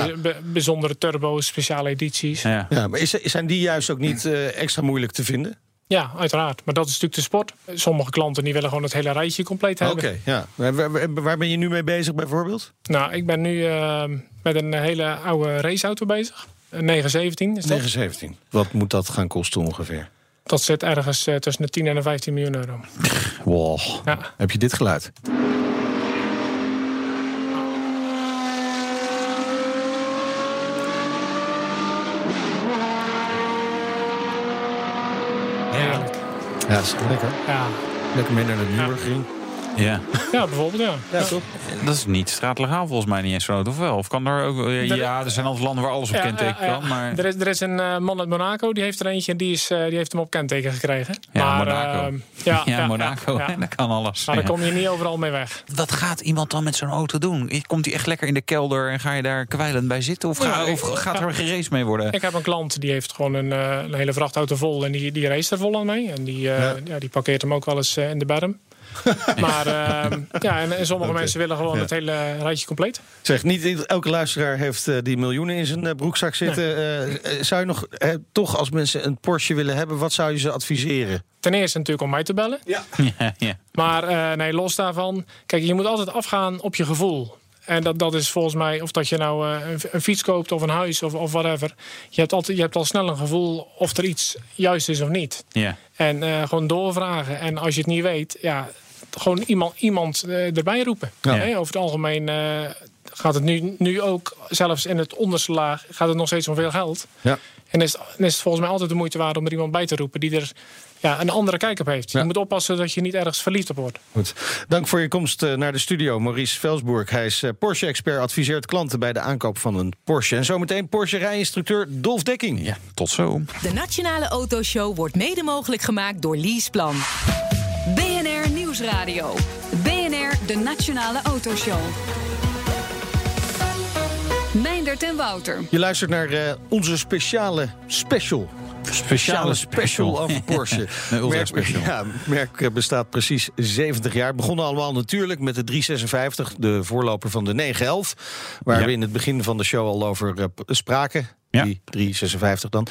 bijzondere turbo's, speciale edities. ja. Ja, maar is, zijn die juist ook niet eh, extra moeilijk te vinden? Ja, uiteraard. Maar dat is natuurlijk de sport. Sommige klanten die willen gewoon het hele rijtje compleet Oké, hebben. ja. Waar, waar- waar ben je nu mee bezig bijvoorbeeld? Nou, ik ben nu eh, met een hele oude raceauto bezig. Een 917 is dat. 917. Wat moet dat gaan kosten ongeveer? Dat zit ergens eh, tussen de 10 en de 15 miljoen euro. Wow. Ja. Heb je dit geluid? Heerlijk. Ja, dat is lekker. Ja. Lekker mee naar de Nürburgring. Ja. ja, bijvoorbeeld ja. Ja, toch? Dat is niet straatlegaal volgens mij niet eens zo, of wel? Of kan er ook... Ja, er zijn altijd landen waar alles op Ja, kenteken ja, ja. kan, maar... Er is, er is een eh, man uit Monaco, die heeft er eentje en die, is, eh, die heeft hem op kenteken gekregen. Ja, maar, Monaco. eh, ja, Ja, Monaco, ja, ja. dat kan alles. Maar daar kom je niet overal mee weg. Wat gaat iemand dan met zo'n auto doen? Komt hij echt lekker in de kelder en ga je daar kwijlend bij zitten? Of, ga- Ja, of ik- gaat ja. er geraced mee worden? Ik heb een klant die heeft gewoon een, eh, een hele vrachtauto vol en die, die race er vol aan mee. En die, eh, Ja. ja. die parkeert hem ook wel eens in de berm. maar eh, ja, en, en sommige mensen willen gewoon Ja. het hele rijtje compleet. Zeg, niet elke luisteraar heeft eh, die miljoenen in zijn eh, broekzak zitten. Eh, zou je nog, toch als mensen een Porsche willen hebben, wat zou je ze adviseren? Ten eerste natuurlijk om mij te bellen. Ja, ja. Maar eh, nee, los daarvan. Kijk, je moet altijd afgaan op je gevoel. En dat, dat is volgens mij, of dat je nou eh, een, een fiets koopt of een huis of, of whatever. Je hebt, altijd, je hebt al snel een gevoel of er iets juist is of niet. ja. En eh, gewoon doorvragen. En als je het niet weet, ja, gewoon iemand, iemand eh, erbij roepen. Ja. Over het algemeen gaat het nu, nu ook, zelfs in het onderste laag, gaat het nog steeds om veel geld. Ja. En is, is het volgens mij altijd de moeite waard om er iemand bij te roepen die er ja, een andere kijk op heeft. Ja. Je moet oppassen dat je niet ergens verliefd op wordt. Goed. Dank voor je komst eh, naar de studio, Maurice Velsburg. Hij is eh, Porsche-expert, adviseert klanten bij de aankoop van een Porsche. En zometeen Porsche-rijinstructeur Dolf Dekking. Ja, tot zo. De Nationale Autoshow wordt mede mogelijk gemaakt door Leaseplan. BNR Nieuwsradio. BNR, de Nationale Autoshow. Meindert en Wouter. Je luistert naar eh, onze speciale special. Speciale special over Porsche. Een ultra merk. Ja, merk eh, bestaat precies 70 jaar. Begonnen allemaal natuurlijk met de 356, de voorloper van de 911. Waar Ja. we in het begin van de show al over eh, spraken. Ja. Die 356 dan.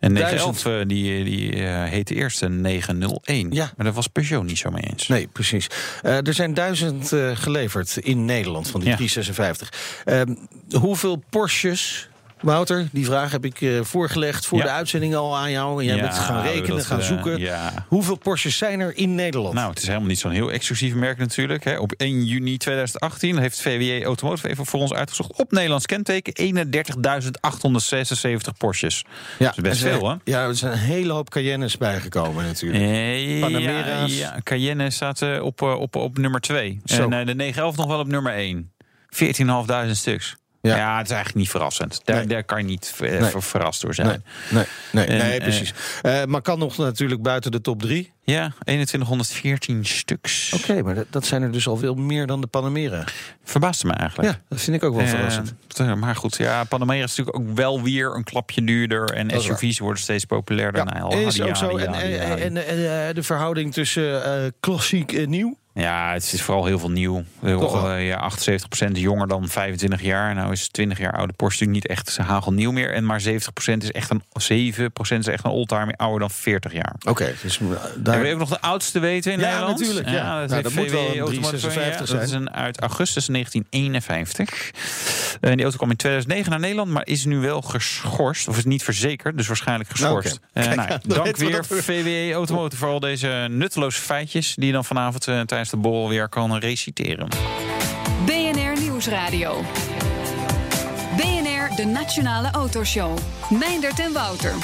En 1000. 911 eh, die, die heette eerst een 901. Ja. Maar daar was Peugeot niet zo mee eens. Nee, precies. Er zijn duizend geleverd in Nederland van die Ja. 356. Ehm, hoeveel Porsches... Wouter, die vraag heb ik eh, voorgelegd voor Ja. de uitzending al aan jou. En jij Ja, bent gaan rekenen, dat, gaan eh, zoeken. ja. Hoeveel Porsches zijn er in Nederland? Nou, het is helemaal niet zo'n heel exclusief merk natuurlijk. Hè. Op 1 juni 2018 heeft VWE Automotive even voor ons uitgezocht... op Nederlands kenteken 31.876 Porsches. ja, is best zijn- veel, hè? Ja, er zijn een hele hoop Cayennes bijgekomen natuurlijk. Eh, Panamera's. Ja, Cayenne staat eh, op, eh, op, op nummer 2. Zo. En eh, de 911 nog wel op nummer 1. 14.500 stuks. Ja. Ja. het is eigenlijk niet verrassend. Daar, Nee. daar kan je niet eh, Nee. verrast door zijn. Nee, nee, nee, nee eh, precies. Eh, maar kan nog natuurlijk buiten de top drie. Ja, 2114 stuks. Oké, maar dat, dat zijn er dus al veel meer dan de Panamera. Verbaasde me eigenlijk. Ja, dat vind ik ook wel Eh, verrassend. maar goed, ja, Panamera is natuurlijk ook wel weer een klapje duurder. En. SUV's worden steeds populairder. Nou, al is hadi, ook zo. hadi, En, hadi, en, hadi. en, en, eh, de verhouding tussen eh, klassiek en nieuw. Ja, het is vooral heel veel nieuw. Toch? Eh, ja, 78% jonger dan 25 jaar. Nou is 20 jaar oude Porsche natuurlijk niet echt hagelnieuw meer. En maar 70% is echt een 7% is echt een oldtimer ouder dan 40 jaar. Oké, dus uh, Daar wil je ook nog de oudste weten in Ja, Nederland? natuurlijk, ja. dat, Nou, dat moet wel VW een Automotive, 356 ja, Dat is zijn. een uit augustus 1951. En die auto kwam in 2009 naar Nederland, maar is nu wel geschorst. Of is niet verzekerd, dus waarschijnlijk geschorst. Eh, nou, dan weten dank we weer we- VW Automotive voor al deze nutteloze feitjes... die je dan vanavond eh, tijdens de borrel weer kan reciteren. BNR Nieuwsradio. BNR, de Nationale Autoshow. Meindert en Wouter.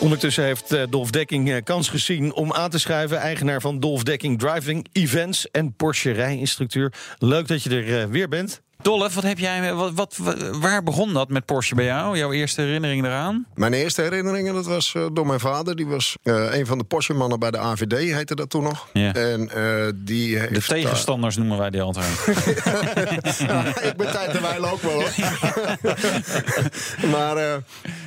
Ondertussen heeft eh, Dolf Dekking eh, kans gezien om aan te schuiven. Eigenaar van Dolf Dekking Driving Events en Porsche rijinstructeur. Leuk dat je er eh, weer bent. Dolf, wat heb jij, wat, wat, wa- waar begon dat met Porsche bij jou? Jouw eerste herinnering eraan? Mijn eerste herinneringen, dat was eh, door mijn vader. Die was eh, een van de Porsche-mannen bij de AVD, heette dat toen nog. Ja. En eh, die heeft... De tegenstanders noemen wij die altijd. ik ben tijd en wijl ook wel, hoor. maar eh,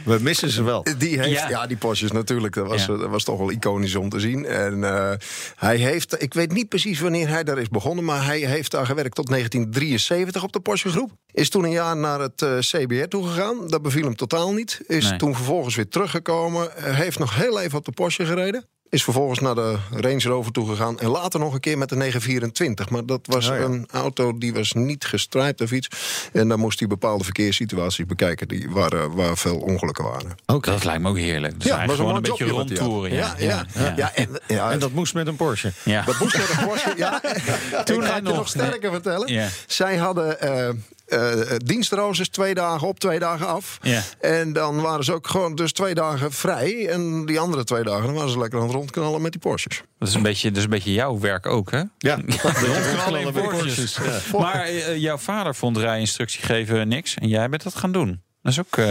We missen ze wel. die heeft... Ja. Ja, die Porsches natuurlijk. Dat was, Ja. dat was toch wel iconisch om te zien. En eh, hij heeft... Ik weet niet precies wanneer hij daar is begonnen... maar hij heeft daar gewerkt tot 1973 op de Porsche groep. Is toen een jaar naar het eh, CBR toegegaan. Dat beviel hem totaal niet. Is Nee. toen vervolgens weer teruggekomen. Eh, heeft nog heel even op de Porsche gereden. Is vervolgens naar de Range Rover toegegaan. En later nog een keer met de 924. Maar dat was ja. een auto die was niet gestrijpt of iets. En dan moest hij bepaalde verkeerssituaties bekijken... Die waar, waar veel ongelukken waren. Oké. Dat lijkt me ook heerlijk. Dus Ja, was gewoon een een beetje rondtoeren. Ja, ja, ja. en, ja, En dat moest met een Porsche. Ja. dat moest met een Porsche. Ja, Toen ik ga het je nog. nog sterker vertellen. Ja. Zij hadden eh eh dienstroosters twee dagen op, twee dagen af. Ja. En dan waren ze ook gewoon dus twee dagen vrij. En die andere twee dagen dan waren ze lekker aan het rondknallen met die Porsches. Dat is een beetje, dat is een beetje jouw werk ook, hè? Ja, Alleen Porsches. Maar eh, jouw vader vond rijinstructie geven niks. En jij bent dat gaan doen. Dat is ook... eh,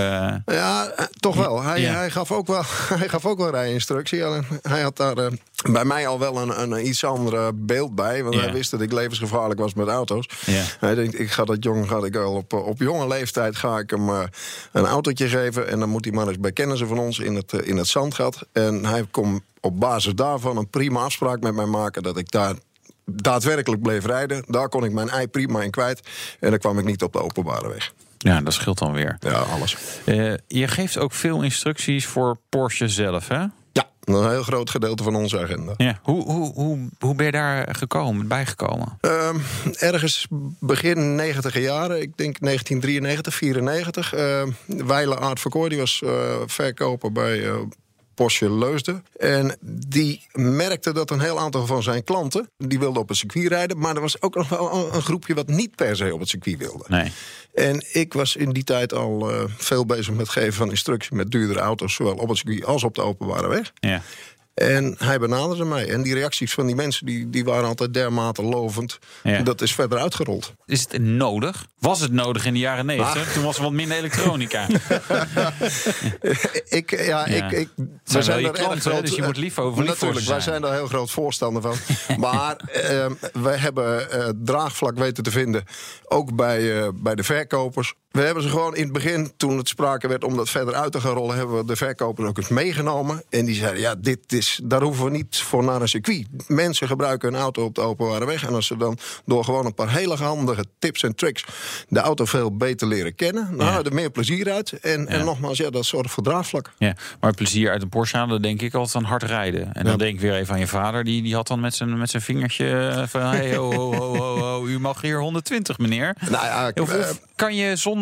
Ja, eh, toch wel. Hij, Ja. hij, gaf ook wel hij gaf ook wel rijinstructie. Hij had daar eh, bij mij al wel een, een iets ander beeld bij. Want Ja. hij wist dat ik levensgevaarlijk was met auto's. Ja. Hij denkt, ik ga dat jong, ga ik al op, eh, op jonge leeftijd ga ik hem eh, een autootje geven. En dan moet hij maar eens bij kennissen van ons in het, eh, in het zandgat. En hij kon op basis daarvan een prima afspraak met mij maken... dat ik daar daadwerkelijk bleef rijden. Daar kon ik mijn ei prima in kwijt. En dan kwam ik niet op de openbare weg. Ja, dat scheelt dan weer. Ja, alles. Eh, je geeft ook veel instructies voor Porsche zelf, hè? Ja, een heel groot gedeelte van onze agenda. Ja. Hoe, hoe, hoe, hoe ben je daar gekomen, bijgekomen? Ehm, ergens begin 90 jaren, ik denk 1993, 94. Uh, Weile Aard Verkoor, die was eh, verkoper bij eh, Porsche Leusden. En die merkte dat een heel aantal van zijn klanten... die wilden op het circuit rijden... maar er was ook nog wel een- groepje wat niet per se op het circuit wilde. Nee. En ik was in die tijd al eh, veel bezig met geven van instructie... met duurdere auto's, zowel op het circuit als op de openbare weg. Ja. En hij benaderde mij. En die reacties van die mensen die, die waren altijd dermate lovend. Ja. Dat is verder uitgerold. Is het nodig? Was het nodig in de jaren 90? Toen was er wat minder elektronica. ik, ja, ik, ik, zijn klanten, hè, dus je moet lief over- lief Natuurlijk, wij zijn. zijn daar heel groot voorstander van. maar ehm, wij hebben eh, draagvlak weten te vinden, ook bij, eh, bij de verkopers. We hebben ze gewoon in het begin, toen het sprake werd om dat verder uit te gaan rollen, hebben we de verkopers ook eens meegenomen. En die zeiden: Ja, dit is, daar hoeven we niet voor naar een circuit. Mensen gebruiken een auto op de openbare weg. En als ze dan door gewoon een paar hele handige tips en tricks de auto veel beter leren kennen, dan Ja. halen er meer plezier uit. En, Ja. en nogmaals, ja, dat zorgt voor draagvlak. Ja, maar plezier uit een Porsche halen, dan denk ik altijd aan hard rijden. En dan denk ik weer even aan je vader. Die, die had dan met zijn, met zijn vingertje eh, van... Hey, ho, ho, ho, ho, u mag hier 120, meneer. Nou ja, Of, eh, of kan je zonder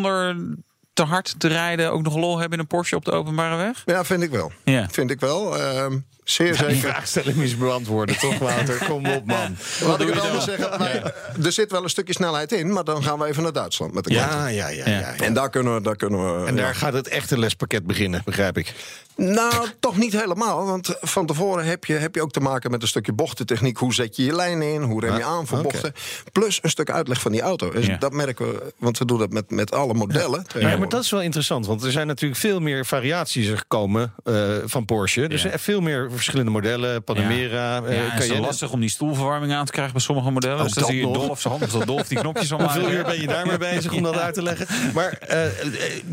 te hard te rijden ook nog lol hebben in een Porsche op de openbare weg? Ja, vind ik wel. Ja. Vind ik wel. Ehm, zeer Die zeker. vraagstelling is beantwoorden, toch Wouter? Kom op, man. Laat ik het anders zeggen. wij- Er zit wel een stukje snelheid in, maar dan gaan we even naar Duitsland met de. Ja, ja, ja. ja. En daar kunnen we. Daar kunnen we En ja. daar gaat het echte lespakket beginnen, begrijp ik. Nou, toch niet helemaal. Want van tevoren heb je, heb je ook te maken met een stukje bochtentechniek. Hoe zet je je lijnen in? Hoe rem je Ah, aan voor bochten? Plus een stuk uitleg van die auto. Dus Ja. dat merken we, want we doen dat met, met alle modellen. Ja, maar dat is wel interessant, want er zijn natuurlijk veel meer variaties er gekomen eh, van Porsche. Dus Ja. er veel meer verschillende modellen, Panamera, eh Ja, is Cayenne. lastig om die stoelverwarming aan te krijgen bij sommige modellen. Ook dus dan zie je nog. Dolf zijn hand, Dolf die knopjes allemaal. Hoeveel uur ben je daarmee bezig om dat uit te leggen? Maar eh, eh,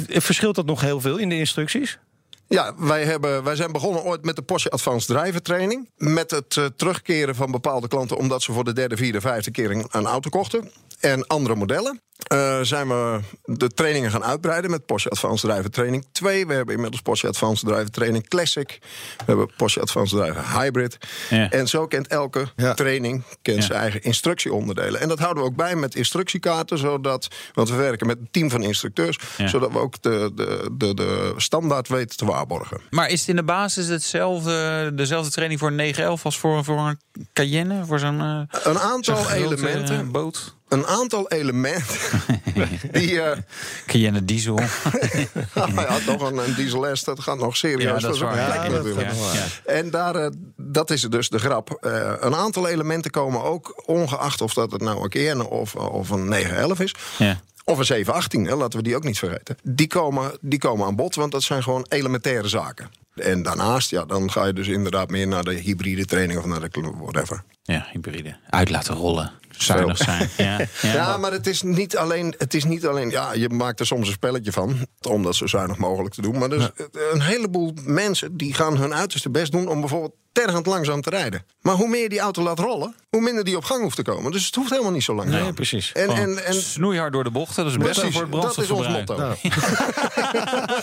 verschilt dat nog heel veel in de instructies? Ja, wij, hebben, wij zijn begonnen ooit met de Porsche Advanced Driver Training. Met het eh, terugkeren van bepaalde klanten omdat ze voor de derde, vierde, vijfde keer een, een auto kochten. En andere modellen. Eh, zijn we de trainingen gaan uitbreiden met Porsche Advanced Driver Training 2. We hebben inmiddels Porsche Advanced Driver Training Classic. We hebben Porsche Advanced Driver Hybrid. Ja. En zo kent elke Ja. training kent Ja. zijn eigen instructieonderdelen. En dat houden we ook bij met instructiekaarten. Zodat, want we werken met een team van instructeurs. Ja. Zodat we ook de, de, de, de standaard weten te waarborgen. Maar is het in de basis hetzelfde, dezelfde training voor een 911 als voor, voor een Cayenne? Voor zo'n eh, Een aantal zo'n elementen. eh, boot? Een aantal elementen. die. eh Cayenne diesel. ja, toch een, een diesel S, dat gaat nog serieus Ja, dat is waar. Ja, dat. En daar, dat is dus de grap. Een aantal elementen komen ook, ongeacht of dat het nou een Cayenne of, of een 911 is. Ja. Of een 718, hè, laten we die ook niet vergeten. Die komen, die komen aan bod, want dat zijn gewoon elementaire zaken. En daarnaast, ja, dan ga je dus inderdaad meer naar de hybride training of naar de whatever. Ja, hybride. Uit laten rollen. Zuinig zijn. Ja, ja. Ja, maar het is niet alleen. Het is niet alleen ja, je maakt er soms een spelletje van. Om dat zo zuinig mogelijk te doen. Maar er is een heleboel mensen die gaan hun uiterste best doen. om bijvoorbeeld tergend langzaam te rijden. Maar hoe meer je die auto laat rollen. hoe minder die op gang hoeft te komen. Dus het hoeft helemaal niet zo lang. Nee, precies. En, en, en snoeihard door de bochten. Dat is best voor het dat is ons brandstofverbruik. motto.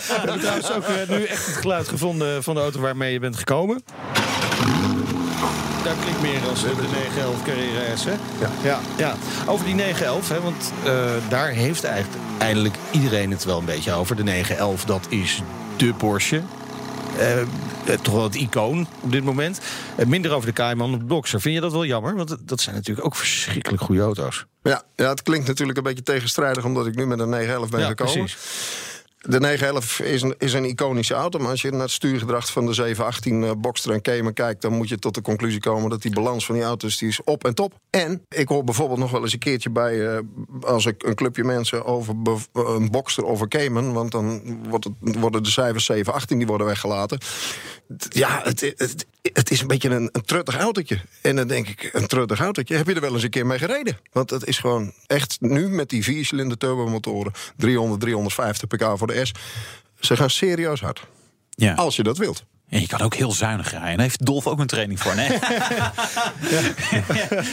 We hebben trouwens ook eh, nu echt het geluid gevonden van de auto waarmee je bent gekomen. Dat klinkt meer als de 911 Carrera S, hè? Ja. Ja, ja. Over die 911, hè, want eh, daar heeft eigenlijk eindelijk iedereen het wel een beetje over. De 911, dat is de Porsche. Eh, eh, toch wel het icoon op dit moment. Eh, minder over de Cayman, de Boxer. Vind je dat wel jammer? Want dat- dat zijn natuurlijk ook verschrikkelijk goede auto's. Ja, ja, het klinkt natuurlijk een beetje tegenstrijdig. omdat ik nu met een 911 ben Ja, gekomen. precies. De 911 is een, is een iconische auto. Maar als je naar het stuurgedrag van de 718 eh, Boxster en Cayman kijkt... dan moet je tot de conclusie komen dat die balans van die auto's die is op en top. En ik hoor bijvoorbeeld nog wel eens een keertje bij... eh, als ik een clubje mensen over bev- een Boxster of een Cayman... want dan wordt het, worden de cijfers 718 die worden weggelaten. Ja, het, het, het is een beetje een, een truttig autootje. En dan denk ik, een truttig autootje. Heb je er wel eens een keer mee gereden? Want het is gewoon echt nu met die viercilinder turbomotoren... 300, 350 pk voor de S... ze gaan serieus hard. Ja. Als je dat wilt. En je kan ook heel zuinig rijden. Daar heeft Dolf ook een training voor, nee?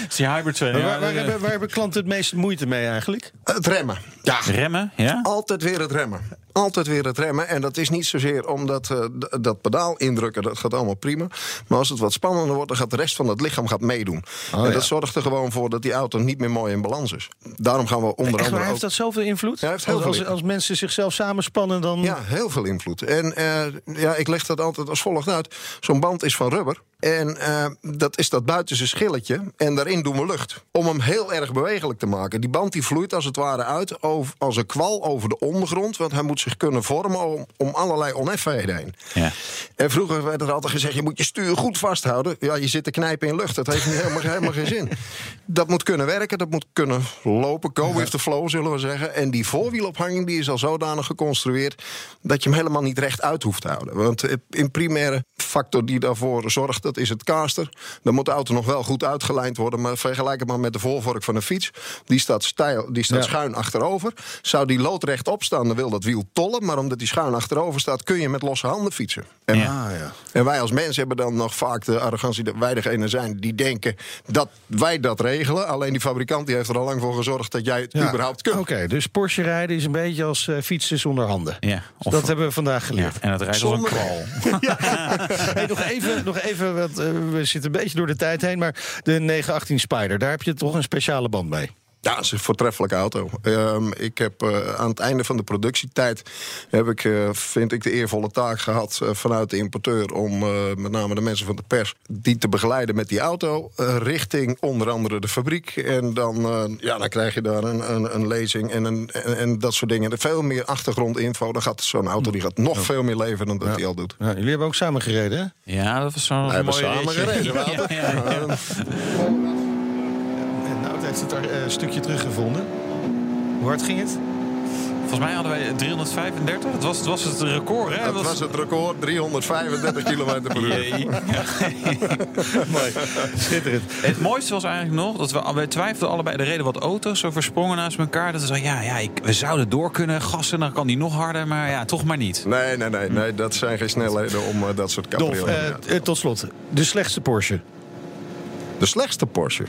Is die hybrid training. Maar waar, waar Ja, hebben, waar hebben klanten het meest moeite mee eigenlijk? Het remmen. Ja, Remmen, ja? Altijd weer het remmen. Altijd weer het remmen. En dat is niet zozeer omdat eh, dat pedaal indrukken, dat gaat allemaal prima. Maar als het wat spannender wordt, dan gaat de rest van het lichaam gaat meedoen. en ja. dat zorgt er gewoon voor dat die auto niet meer mooi in balans is. Daarom gaan we onder andere ook... heeft dat zoveel invloed? Ja, heeft heel als, veel invloed. als mensen zichzelf samenspannen, dan... Ja, heel veel invloed. En eh, ja, ik leg dat altijd als volgt uit. Zo'n band is van rubber. En eh, dat is dat buitenste schilletje. En daarin doen we lucht. Om hem heel erg bewegelijk te maken. Die band die vloeit als het ware uit over, als een kwal over de ondergrond. Want hij moet zich kunnen vormen om, om allerlei oneffenheden heen. Ja. En vroeger werd er altijd gezegd: je moet je stuur goed vasthouden. Ja, je zit te knijpen in lucht. Dat heeft helemaal, helemaal geen zin. Dat moet kunnen werken, dat moet kunnen lopen. Go with the flow, zullen we zeggen. En die voorwielophanging die is al zodanig geconstrueerd dat je hem helemaal niet recht uit hoeft te houden. Want eh, in primaire factor die daarvoor zorgt, dat is het kaaster. Dan moet de auto nog wel goed uitgelijnd worden. Maar vergelijk het maar met de voorvork van een fiets. Die staat, stijl, die staat Ja. schuin achterover. Zou die loodrecht opstaan, dan wil dat wiel tollen. Maar omdat die schuin achterover staat, kun je met losse handen fietsen. En, Ja. Ah, ja. en wij als mensen hebben dan nog vaak de arrogantie dat wij degene zijn die denken dat wij dat regelen. Alleen die fabrikant die heeft er al lang voor gezorgd dat jij het Ja. überhaupt kunt. Oké, dus Porsche rijden is een beetje als eh, fietsen zonder handen. Ja, of- dat hebben we vandaag Ja, geleerd. en het rijdt als een Zonder- kwal. Hey, nog even, nog even want, eh, we zitten een beetje door de tijd heen. Maar de 918 Spider, daar heb je toch een speciale band mee. Ja, het is een voortreffelijke auto. Ehm, ik heb eh, aan het einde van de productietijd heb ik, eh, vind ik, de eervolle taak gehad eh, vanuit de importeur om eh, met name de mensen van de pers die te begeleiden met die auto eh, richting onder andere de fabriek. En dan, eh, ja, dan krijg je daar een, een, een lezing en, een, en, en dat soort dingen. Veel meer achtergrondinfo. Dan gaat zo'n auto die gaat nog veel meer leven dan dat hij al doet. Ja, jullie hebben ook samen gereden, hè? Ja, dat was zo'n We hebben mooie samen gereden. heeft het er eh, een stukje teruggevonden. Hoe hard ging het? Volgens mij hadden wij 335. Het was het, was het record, hè? dat was het record, 335 km per uur. Jee. Mooi. Schitterend. Het mooiste was eigenlijk nog dat we, wij twijfelden allebei. Er reden wat auto's zo versprongen naast elkaar. Dat we zeiden, ja, ja ik, we zouden door kunnen gassen. Dan kan die nog harder, maar ja, toch maar niet. Nee, nee, nee, nee, dat zijn geen snelheden om eh, dat soort Dolf, eh, eh, tot slot. De slechtste Porsche. De slechtste Porsche.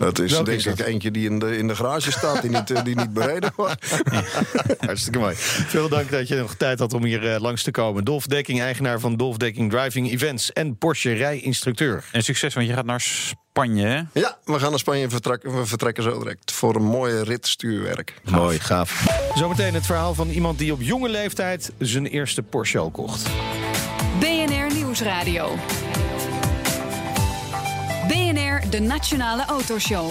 Dat is Welke denk is ik eentje die in de, in de garage staat, die niet, eh, die niet bereden wordt. Hartstikke mooi. Veel dank dat je nog tijd had om hier eh, langs te komen. Dolf Dekking, eigenaar van Dolf Dekking Driving Events en Porsche rijinstructeur. En succes, want je gaat naar Spanje, hè? Ja, we gaan naar Spanje en vertrekken, we vertrekken zo direct voor een mooie rit stuurwerk. Mooi, gaaf. Zometeen het verhaal van iemand die op jonge leeftijd zijn eerste Porsche al kocht. BNR Nieuwsradio. De Nationale Autoshow.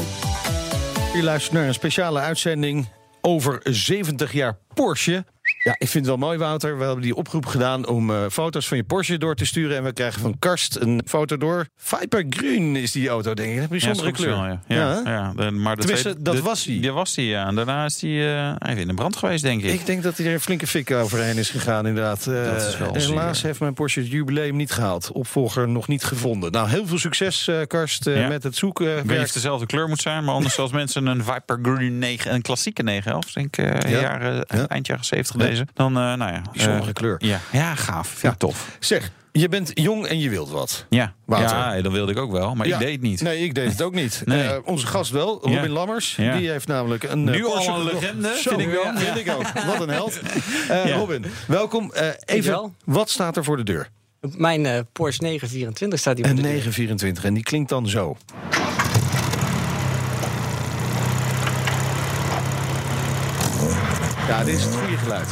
U luistert naar een speciale uitzending over 70 jaar Porsche. Ja, ik vind het wel mooi, Wouter. We hebben die oproep gedaan om eh, foto's van je Porsche door te sturen. En we krijgen van Karst een foto door. Viper Green is die auto, denk ik. Een bijzondere Ja, kleur. ja. Ja, ja, maar de Tenminste, tweede- dat de- was hij. Die was hij, ja. En daarna is hij eh, even in de brand geweest, denk ik. Ik denk dat hij er een flinke fik overheen is gegaan, inderdaad. Eh, Dat is wel helaas zuur. heeft mijn Porsche het jubileum niet gehaald. Opvolger nog niet gevonden. Nou, heel veel succes, eh, Karst, eh, Ja. met het zoeken. Ik weet niet of dezelfde kleur moet zijn, maar anders als mensen een Viper Green 9, een klassieke 911, denk ik, eh, Ja. jaren, Ja. eind jaren 70 Ja. deze, dan, eh, nou ja. Bijzondere eh, kleur. Ja, ja gaaf. Vind Ja. ik tof. Zeg, je bent jong en je wilt wat. Ja. Wouter. ja, dat wilde ik ook wel, maar Ja. ik deed het niet. Nee, ik deed het ook niet. Nee. Eh, onze gast wel, Robin Ja. Lammers. Ja. Die heeft namelijk een eh, Nu al een legende, Zo, vind ik wel. Vind ik ook. Wat een held. Eh, Ja. Robin, welkom. Eh, even, wel. wat staat er voor de deur? Mijn eh, Porsche 924 staat hier Een op de deur. 924 en die klinkt dan zo. Ja, dit is het goede geluid.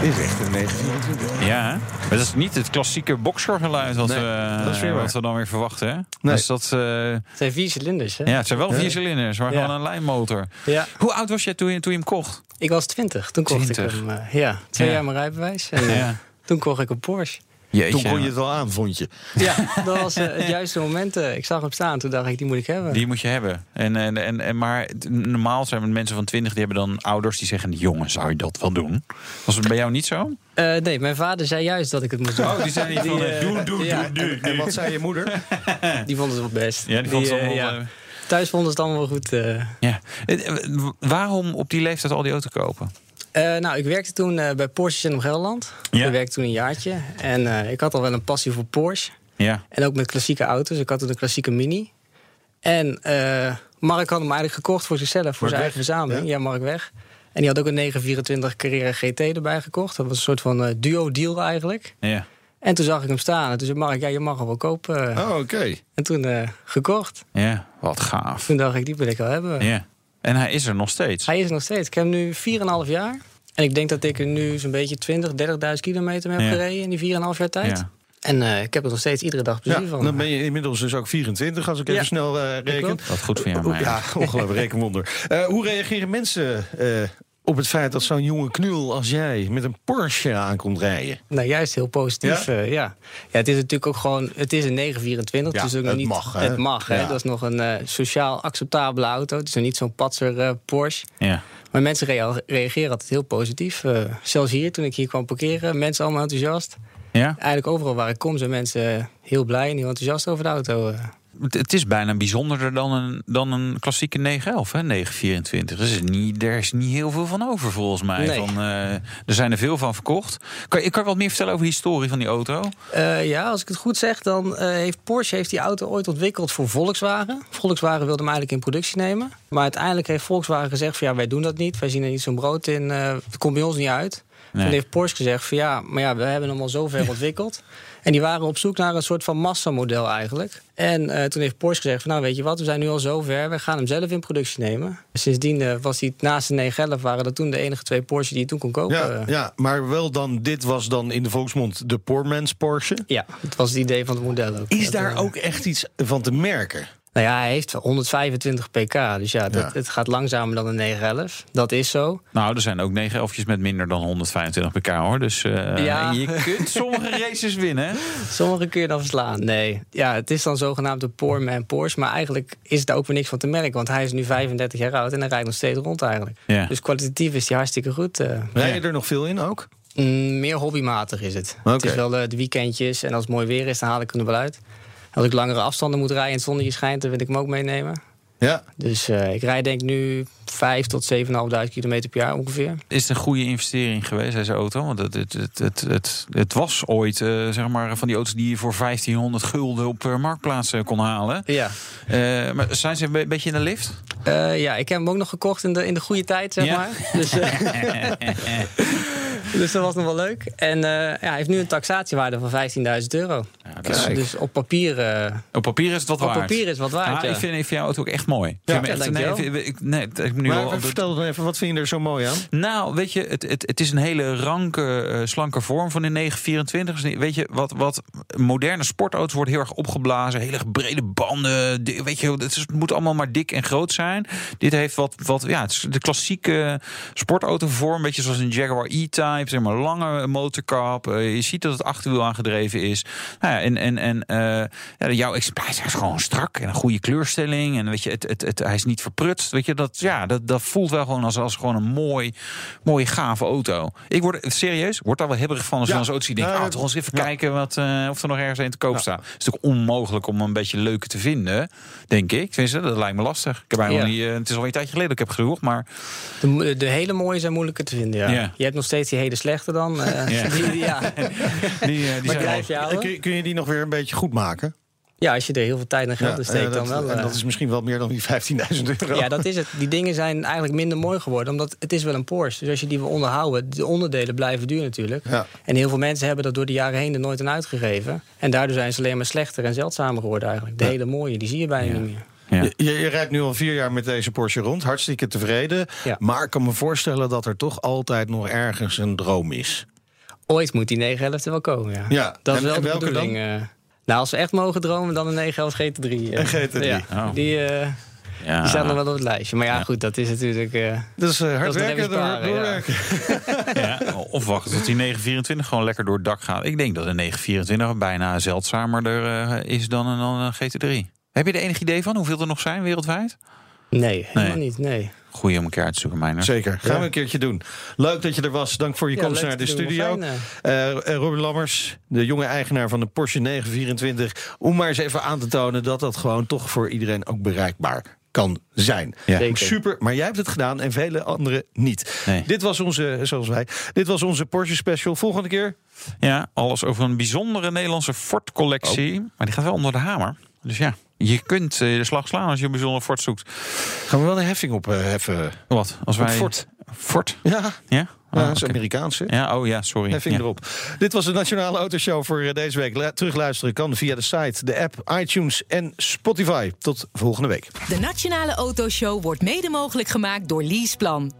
Dit is echt een 924. Ja, maar dat is niet het klassieke boxergeluid wat, Nee, we, dat is weer waar. wat we dan weer verwachten. Hè? Nee. Dus dat, eh, Het zijn vier cilinders, hè? ja, het zijn wel vier cilinders, maar Ja. gewoon een lijnmotor. Ja. Hoe oud was jij toen je, toen je hem kocht? Ik was 20. Toen kocht 20. ik hem. eh, ja, twee Ja. jaar mijn rijbewijs. En eh, Ja. toen kocht ik een Porsche. Jeetje. Toen kon je het wel aan, vond je. Ja, dat was eh, het juiste moment. eh, ik zag hem staan, toen dacht ik, die moet ik hebben. Die moet je hebben. En, en, en, en, maar normaal zijn er mensen van 20 die hebben dan ouders die zeggen: Jongen, zou je dat wel doen? Was het bij jou niet zo? Eh, nee, mijn vader zei juist dat ik het moest doen. Oh, die zijn niet van: eh, Doe, doe, ja, doe. En wat zei je moeder? Die vond het wel best. Ja, die vond het ja. Thuis vonden ze het allemaal wel goed. eh. ja. Waarom op die leeftijd al die auto kopen? Eh, nou, ik werkte toen eh, bij Porsche Centrum Gelderland. Ja. Ik werkte toen een jaartje. En eh, ik had al wel een passie voor Porsche. Ja. En ook met klassieke auto's. Ik had toen een klassieke Mini. En eh, Mark had hem eigenlijk gekocht voor zichzelf, voor Mark zijn Weg, eigen verzameling. ja? Ja? Mark weg. En die had ook een 924 Carrera GT erbij gekocht. Dat was een soort van duo-deal eigenlijk. Ja. En toen zag ik hem staan. En toen zei Mark, ja, je mag hem wel kopen. Oh, oké. En toen eh, gekocht. ja, wat gaaf. Toen dacht ik, die wil ik wel hebben. Ja. En hij is er nog steeds. Hij is er nog steeds. Ik heb hem nu 4,5 jaar. En ik denk dat ik er nu zo'n beetje 20, 30.000 kilometer mee heb Ja. gereden in die 4,5 jaar tijd. Ja. En eh, ik heb er nog steeds iedere dag plezier Ja, van. dan ben je inmiddels dus ook 24, als ik even snel eh, reken. Wat goed voor jou. Ja, ongelooflijk rekenwonder. Eh, hoe reageren mensen eh, op het feit dat zo'n jonge knul als jij met een Porsche aankomt rijden? Nou, juist heel positief. Ja? Ja? ja. ja, het is natuurlijk ook gewoon. Het is een 924. Ja, dus ook nog het niet, mag, hè? Het mag, hè? Ja. Dat is nog een eh, sociaal acceptabele auto. Het is nog niet zo'n patser eh, Porsche. Ja. Maar mensen rea- reageren altijd heel positief. Eh, zelfs hier, toen ik hier kwam parkeren, mensen allemaal enthousiast. ja? Eigenlijk overal waar ik kom zijn mensen heel blij en heel enthousiast over de auto. Het, is bijna bijzonderder dan een, dan een klassieke 911, hè? 924. Dus er is, niet, er is niet heel veel van over, volgens mij. Nee. Van, eh, er zijn er veel van verkocht. Kan, je- kan wat meer vertellen over de historie van die auto? Eh, ja, als ik het goed zeg, dan eh, heeft Porsche heeft die auto ooit ontwikkeld voor Volkswagen. Volkswagen wilde hem eigenlijk in productie nemen. Maar uiteindelijk heeft Volkswagen gezegd van ja, wij doen dat niet. Wij zien er niet zo'n brood in. het komt bij ons niet uit. Nee. Toen heeft Porsche gezegd van ja, maar ja, we hebben hem al zo ver ontwikkeld. En die waren op zoek naar een soort van massamodel eigenlijk. En eh, toen heeft Porsche gezegd van nou weet je wat, we zijn nu al zo ver. We gaan hem zelf in productie nemen. Sindsdien eh, was hij naast de 911 waren dat toen de enige twee Porsche die je toen kon kopen. Ja, ja, maar wel dan, dit was dan in de volksmond de poor man's Porsche. ja, het was het idee van het model ook. Is daar eh, ook echt iets van te merken? Nou ja, hij heeft 125 pk. Dus ja, dat, Ja. het gaat langzamer dan een 911. Dat is zo. Nou, er zijn ook 911's met minder dan 125 pk, hoor. Dus eh, Ja. je kunt sommige races winnen. Sommige kun je dan verslaan. Nee, ja, het is dan zogenaamd de poor man Porsche. Maar eigenlijk is daar ook weer niks van te merken. Want hij is nu 35 jaar oud en hij rijdt nog steeds rond eigenlijk. Ja. Dus kwalitatief is hij hartstikke goed. Rij je er nog veel in ook? Mm, meer hobbymatig is het. Het is wel eh, de weekendjes en als het mooi weer is, dan haal ik hem er wel uit. Als ik langere afstanden moet rijden en het zonnetje schijnt, dan wil ik hem ook meenemen. Ja. Dus eh, ik rijd denk ik nu 5 tot 7.500 kilometer per jaar ongeveer. Is het een goede investering geweest, deze auto? Want het, het, het, het, het, het was ooit eh, zeg maar, van die auto's die je voor 1500 gulden op eh, marktplaats kon halen. Ja. Eh, maar zijn ze een be- beetje in de lift? Eh, ja, ik heb hem ook nog gekocht in de, in de goede tijd, zeg Ja. maar. Dus, eh, dus dat was nog wel leuk. En eh, ja, hij heeft nu een taxatiewaarde van 15.000 euro. Ja, Dus, dus op papier, eh, op papier is het wat op waard. papier is het wat waard. Ah, ja. ik, vind, ik vind jouw auto ook echt mooi. Ik Ja, ja, echt, nee, ik, ik- nee, ik nu Maar al, vertel dan even, wat vind je er zo mooi aan? Nou, weet je, het, het, het is een hele ranke, eh, slanke vorm van de 924. Dus Weet je, wat, wat moderne sportauto's worden heel erg opgeblazen. Hele brede banden. Weet je, het, is- het moet allemaal maar dik en groot zijn. Dit heeft wat, wat ja, het is de klassieke sportautovorm. Een beetje zoals een Jaguar E-Type. Zeg maar lange motorkap. Eh, je ziet dat het achterwiel aangedreven is. Nou ja, en en, en eh, ja, jouw exemplaar is gewoon strak. En een goede kleurstelling. En weet je, het, het, het, hij is niet verprutst. Weet je, dat, ja, dat, dat voelt wel gewoon als, als gewoon een mooi, mooie, gave auto. Ik word serieus, word daar wel hebberig van als Ja. je dan zo'n auto ziet. Denk, Ja, ah, toch eens even ja. kijken wat, eh, of er nog ergens een te koop staat. Het is natuurlijk onmogelijk om een beetje leuke te vinden, denk ik. Tenminste, dat lijkt me lastig. Ik heb Ja. niet, het is al een tijdje geleden dat ik heb gezocht, maar De, de hele mooie zijn moeilijker te vinden, ja. Ja. Je hebt nog steeds die hele slechte dan. eh, Ja. Die, die, eh, die zijn? Kun, je- kun je die nog weer een beetje goed maken? Ja, als je er heel veel tijd en geld in steekt, eh, dan wel. En eh, dat is misschien wel meer dan die 15.000 euro. Ja, dat is het. Die dingen zijn eigenlijk minder mooi geworden, omdat het is wel een Porsche. Dus als je die wil onderhouden, de onderdelen blijven duur natuurlijk. Ja. En heel veel mensen hebben dat door de jaren heen er nooit aan uitgegeven. En daardoor zijn ze alleen maar slechter en zeldzamer geworden eigenlijk. De hele mooie, die zie je bijna Ja. niet meer. Ja. Je, je, rijdt nu al vier jaar met deze Porsche rond. Hartstikke tevreden. Ja. Maar ik kan me voorstellen dat er toch altijd nog ergens een droom is. Ooit moet die 911 er wel komen, ja. Ja, Dat is wel en de welke bedoeling. eh. nou, als we echt mogen dromen, dan een 911 GT3. eh. Een GT3. Ja, Oh. die, eh, Ja. die staan er wel op het lijstje. Maar ja, Ja. goed, dat is natuurlijk... hard Dat is nog werken, door, ja. of wachten tot die 924 gewoon lekker door het dak gaat. Ik denk dat een 924 bijna zeldzamer er, is dan een, dan een GT3. Heb je er enig idee van hoeveel er nog zijn wereldwijd? nee, helemaal Nee. niet, nee. Goeie om elkaar uit te zoeken, Meijner. Zeker. Gaan Ja. we een keertje doen. Leuk dat je er was. Dank voor je Ja, komst naar de studio. Robin Lammers, de jonge eigenaar van de Porsche 924. Om maar eens even aan te tonen dat dat gewoon toch voor iedereen ook bereikbaar kan zijn. Ja. Super, maar jij hebt het gedaan en vele anderen niet. Nee. Dit was onze, zoals wij, dit was onze Porsche special. Volgende keer. Ja, alles over een bijzondere Nederlandse Ford-collectie. Maar die gaat wel onder de hamer. Dus ja, je kunt eh, de slag slaan als je een bijzondere Ford zoekt. Gaan we wel een heffing op eh, heffen. Wat? Als wij... Ford. Ford? Ja, Ja? ja Ah, dat is oké. Amerikaanse. Ja, oh ja, sorry. Heffing Ja. erop. Dit was de Nationale Autoshow voor eh, deze week. La- Terugluisteren kan via de site, de app, iTunes en Spotify. Tot volgende week. De Nationale Autoshow wordt mede mogelijk gemaakt door Leaseplan.